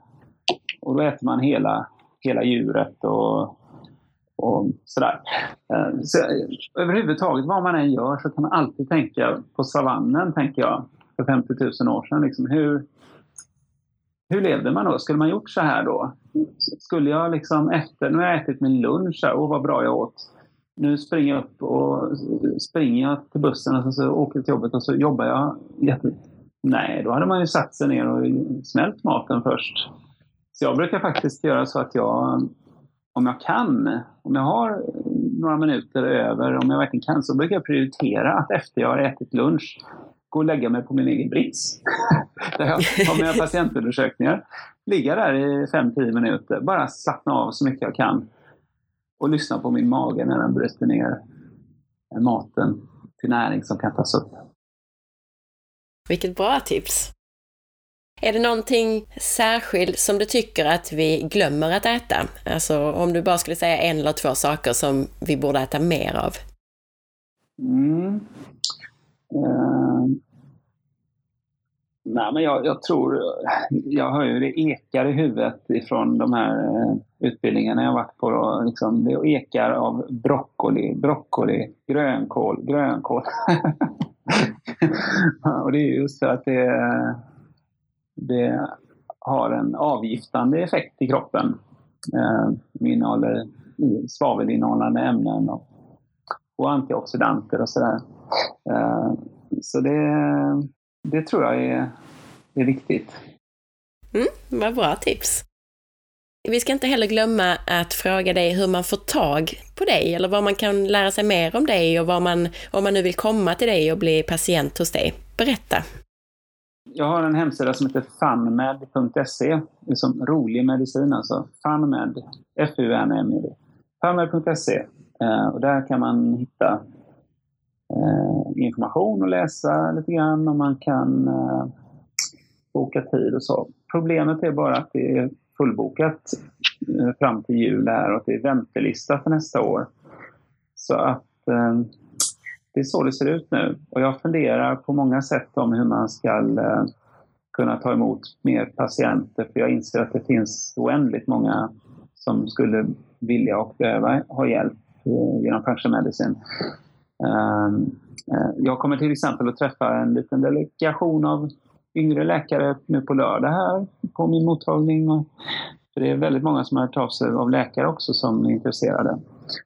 [SPEAKER 2] och då äter man hela, hela djuret och och sådär. Eh, så, eh, överhuvudtaget vad man än gör så kan man alltid tänka på savannen, tänker jag, för 50 000 år sedan. Liksom, hur, hur levde man då? Skulle man gjort så här då? Skulle jag liksom efter, nu har jag ätit min lunch, här, åh vad bra jag åt. Nu springer jag upp och springer jag till bussen och så åker till jobbet och så jobbar jag jätte... Nej, då hade man ju satt sig ner och smält maten först. Så jag brukar faktiskt göra så att jag om jag kan, om jag har några minuter över, om jag verkligen kan, så brukar jag prioritera att efter jag har ätit lunch gå och lägga mig på min egen brits. där jag har mina patientundersökningar. Ligga där i 5-10 minuter, bara slappna av så mycket jag kan. Och lyssna på min mage när den bryter ner maten till näring som kan tas upp.
[SPEAKER 1] Vilket bra tips! Är det någonting särskilt som du tycker att vi glömmer att äta? Alltså om du bara skulle säga en eller två saker som vi borde äta mer av?
[SPEAKER 2] Mm. Uh, nej, men jag, jag, tror, jag hör ju det ekar i huvudet ifrån de här eh, utbildningarna jag varit på. Då, liksom, det ekar av broccoli, broccoli, grönkål, grönkål. och det är just så att det är det har en avgiftande effekt i kroppen. Eh, innehåller svavelinnehållande ämnen och, och antioxidanter och sådär. Eh, så det, det tror jag är, är viktigt.
[SPEAKER 1] Mm, vad bra tips! Vi ska inte heller glömma att fråga dig hur man får tag på dig eller vad man kan lära sig mer om dig och vad man, om man nu vill komma till dig och bli patient hos dig. Berätta!
[SPEAKER 2] Jag har en hemsida som heter funmed.se. Det är som rolig medicin alltså. Funmed. F-U-N-M-E-D. Funmed.se. Eh, och där kan man hitta eh, information och läsa lite grann och man kan eh, boka tid och så. Problemet är bara att det är fullbokat fram till jul här och att det är väntelista för nästa år. Så att det är så det ser ut nu. Och jag funderar på många sätt om hur man ska eh, kunna ta emot mer patienter. För jag inser att det finns oändligt många som skulle vilja och behöva ha hjälp eh, genom Function Medicine. Ehm, eh, jag kommer till exempel att träffa en liten delegation av yngre läkare nu på lördag här på min mottagning. För det är väldigt många som har hört av sig av läkare också som är intresserade.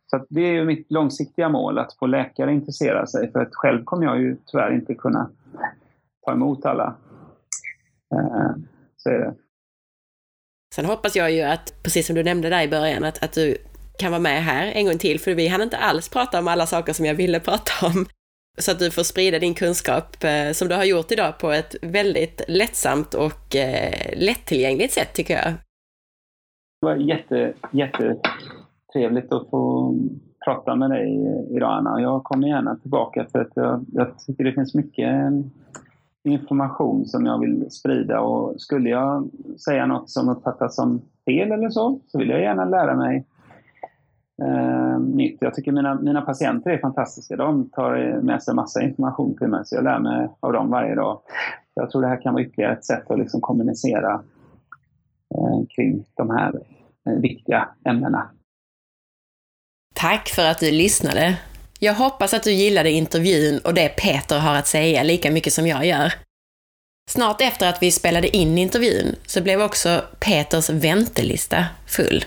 [SPEAKER 2] Så det är mitt långsiktiga mål, att få läkare intressera sig. För att själv kommer jag ju tyvärr inte kunna ta emot alla. Eh, så är det.
[SPEAKER 1] Sen hoppas jag ju att, precis som du nämnde där i början, att, att du kan vara med här en gång till, för vi hann inte alls prata om alla saker som jag ville prata om. så att du får sprida din kunskap eh, som du har gjort idag på ett väldigt lättsamt och eh, lättillgängligt sätt tycker jag.
[SPEAKER 2] Det var jätte, Trevligt att få prata med dig idag Anna. Jag kommer gärna tillbaka för att jag, jag tycker det finns mycket information som jag vill sprida och skulle jag säga något som uppfattas som fel eller så, så vill jag gärna lära mig eh, nytt. Jag tycker mina, mina patienter är fantastiska. De tar med sig massa information till mig, så jag lär mig av dem varje dag. Jag tror det här kan vara ytterligare ett sätt att liksom kommunicera eh, kring de här eh, viktiga ämnena.
[SPEAKER 1] Tack för att du lyssnade. Jag hoppas att du gillade intervjun och det Peter har att säga lika mycket som jag gör. Snart efter att vi spelade in intervjun så blev också Peters väntelista full.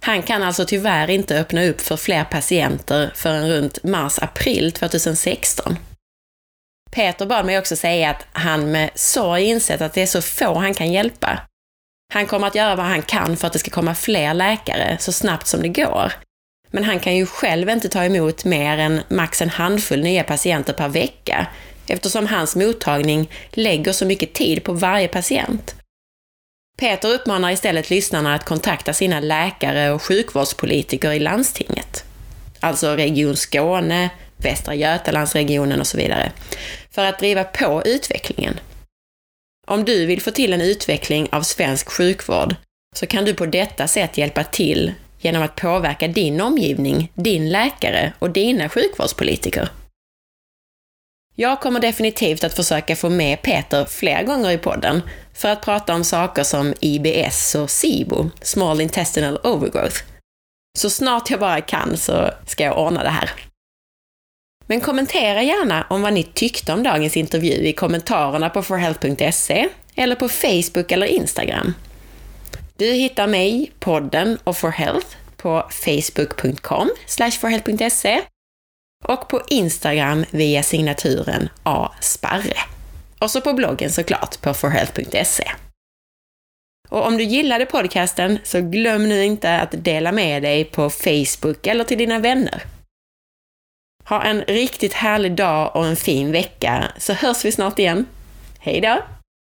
[SPEAKER 1] Han kan alltså tyvärr inte öppna upp för fler patienter förrän runt mars-april 2016. Peter bad mig också säga att han med sorg insett att det är så få han kan hjälpa. Han kommer att göra vad han kan för att det ska komma fler läkare så snabbt som det går. Men han kan ju själv inte ta emot mer än max en handfull nya patienter per vecka eftersom hans mottagning lägger så mycket tid på varje patient. Peter uppmanar istället lyssnarna att kontakta sina läkare och sjukvårdspolitiker i landstinget. Alltså Region Skåne, Västra Götalandsregionen och så vidare. För att driva på utvecklingen. Om du vill få till en utveckling av svensk sjukvård så kan du på detta sätt hjälpa till genom att påverka din omgivning, din läkare och dina sjukvårdspolitiker. Jag kommer definitivt att försöka få med Peter fler gånger i podden för att prata om saker som IBS och SIBO, Small Intestinal Overgrowth. Så snart jag bara kan så ska jag ordna det här. Men kommentera gärna om vad ni tyckte om dagens intervju i kommentarerna på forhealth.se eller på Facebook eller Instagram. Du hittar mig, podden och For Health på facebook.com forhealth.se och på Instagram via signaturen asparre. Och så på bloggen såklart på forhealth.se. Och om du gillade podcasten så glöm nu inte att dela med dig på Facebook eller till dina vänner. Ha en riktigt härlig dag och en fin vecka så hörs vi snart igen. Hej då!